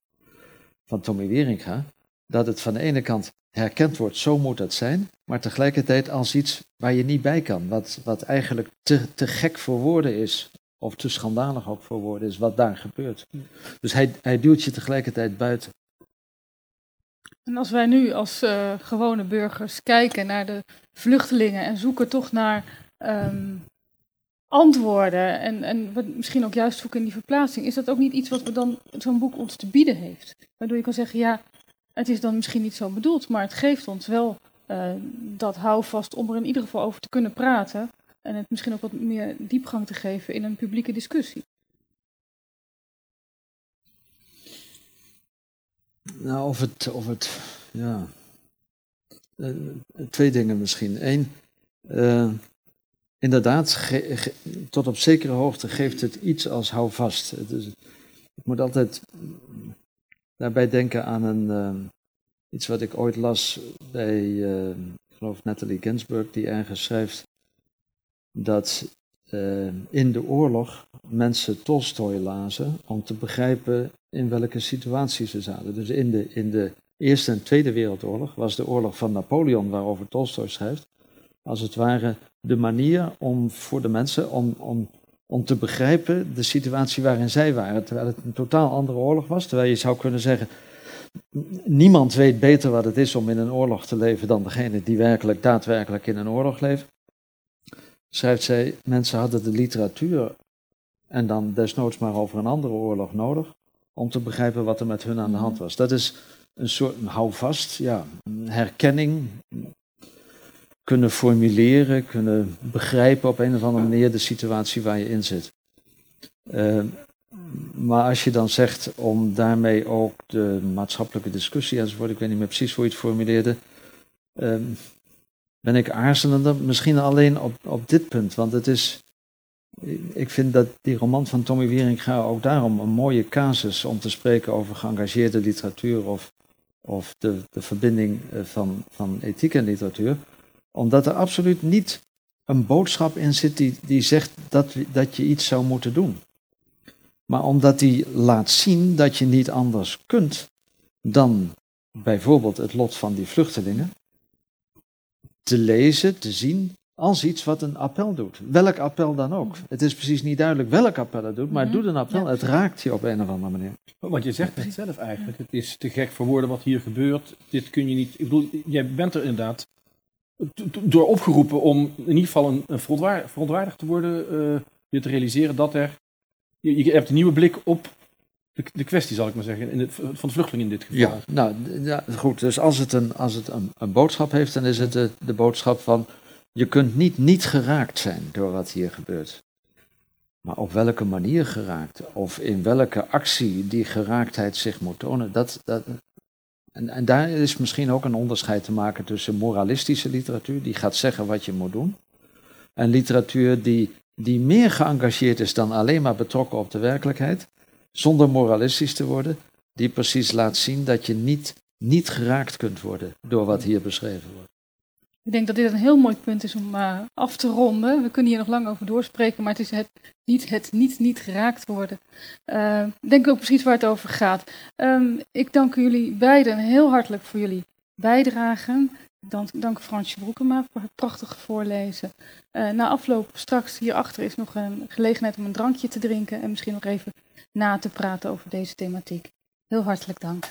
van Tommy Wieringa. Dat het van de ene kant herkend wordt, zo moet dat zijn, maar tegelijkertijd als iets waar je niet bij kan. Wat, wat eigenlijk te, te gek voor woorden is, of te schandalig ook voor woorden is, wat daar gebeurt. Dus hij, hij duwt je tegelijkertijd buiten. En als wij nu als uh, gewone burgers kijken naar de vluchtelingen en zoeken toch naar um, antwoorden en, en misschien ook juist zoeken in die verplaatsing, is dat ook niet iets wat we dan zo'n boek ons te bieden heeft? Waardoor je kan zeggen, ja, het is dan misschien niet zo bedoeld, maar het geeft ons wel uh, dat houvast om er in ieder geval over te kunnen praten en het misschien ook wat meer diepgang te geven in een publieke discussie. Nou, of het, of het ja. Uh, twee dingen misschien. Eén, uh, inderdaad, tot op zekere hoogte geeft het iets als houvast. Het is, moet altijd daarbij denken aan een, ehm, iets wat ik ooit las bij, ehm, ik geloof Natalie Ginsburg, die ergens schrijft dat ehm, in de oorlog mensen Tolstoy lazen om te begrijpen in welke situatie ze zaten. Dus in de, in de Eerste en Tweede Wereldoorlog was de oorlog van Napoleon, waarover Tolstoy schrijft, als het ware de manier om voor de mensen om, om, om te begrijpen de situatie waarin zij waren. Terwijl het een totaal andere oorlog was. Terwijl je zou kunnen zeggen, niemand weet beter wat het is om in een oorlog te leven dan degene die werkelijk daadwerkelijk in een oorlog leeft. Schrijft zij, mensen hadden de literatuur en dan desnoods maar over een andere oorlog nodig om te begrijpen wat er met hun aan de hand was. Dat is een soort een houvast, ja, een herkenning, kunnen formuleren, kunnen begrijpen op een of andere manier de situatie waar je in zit. Uh, maar als je dan zegt om daarmee ook de maatschappelijke discussie enzovoort, ik weet niet meer precies hoe je het formuleerde, uh, ben ik aarzelender, misschien alleen op, op dit punt, want het is, ik vind dat die roman van Tommy Wieringa ook daarom een mooie casus om te spreken over geëngageerde literatuur of, of de, de verbinding van, van ethiek en literatuur omdat er absoluut niet een boodschap in zit die, die zegt dat, dat je iets zou moeten doen. Maar omdat die laat zien dat je niet anders kunt dan bijvoorbeeld het lot van die vluchtelingen te lezen, te zien als iets wat een appel doet. Welk appel dan ook. Het is precies niet duidelijk welk appel het doet, maar het doet een appel. Het raakt je op een of andere manier. Want je zegt het zelf eigenlijk. Het is te gek voor woorden wat hier gebeurt. Dit kun je niet. Ik bedoel, jij bent er inderdaad door opgeroepen om in ieder geval een, verontwaardigd te worden, uh, je te realiseren dat er. Je, je, hebt een nieuwe blik op de, de kwestie, zal ik maar zeggen, in van de vluchteling in dit geval. Ja, nou ja, goed. Dus als het een, als het een, een boodschap heeft, dan is het de, de boodschap van. Je kunt niet niet geraakt zijn door wat hier gebeurt. Maar op welke manier geraakt, of in welke actie die geraaktheid zich moet tonen, dat, dat, en, en, daar is misschien ook een onderscheid te maken tussen moralistische literatuur, die gaat zeggen wat je moet doen, en literatuur die, die meer geëngageerd is dan alleen maar betrokken op de werkelijkheid, zonder moralistisch te worden, die precies laat zien dat je niet, niet geraakt kunt worden door wat hier beschreven wordt. Ik denk dat dit een heel mooi punt is om uh, af te ronden. We kunnen hier nog lang over doorspreken, maar het is het niet, het niet, niet geraakt worden. Uh, denk ook precies waar het over gaat. Um, ik dank jullie beiden heel hartelijk voor jullie bijdrage. Dank, dank Fransje Broekema voor het prachtige voorlezen. Uh, na afloop straks hierachter is nog een gelegenheid om een drankje te drinken en misschien nog even na te praten over deze thematiek. Heel hartelijk dank.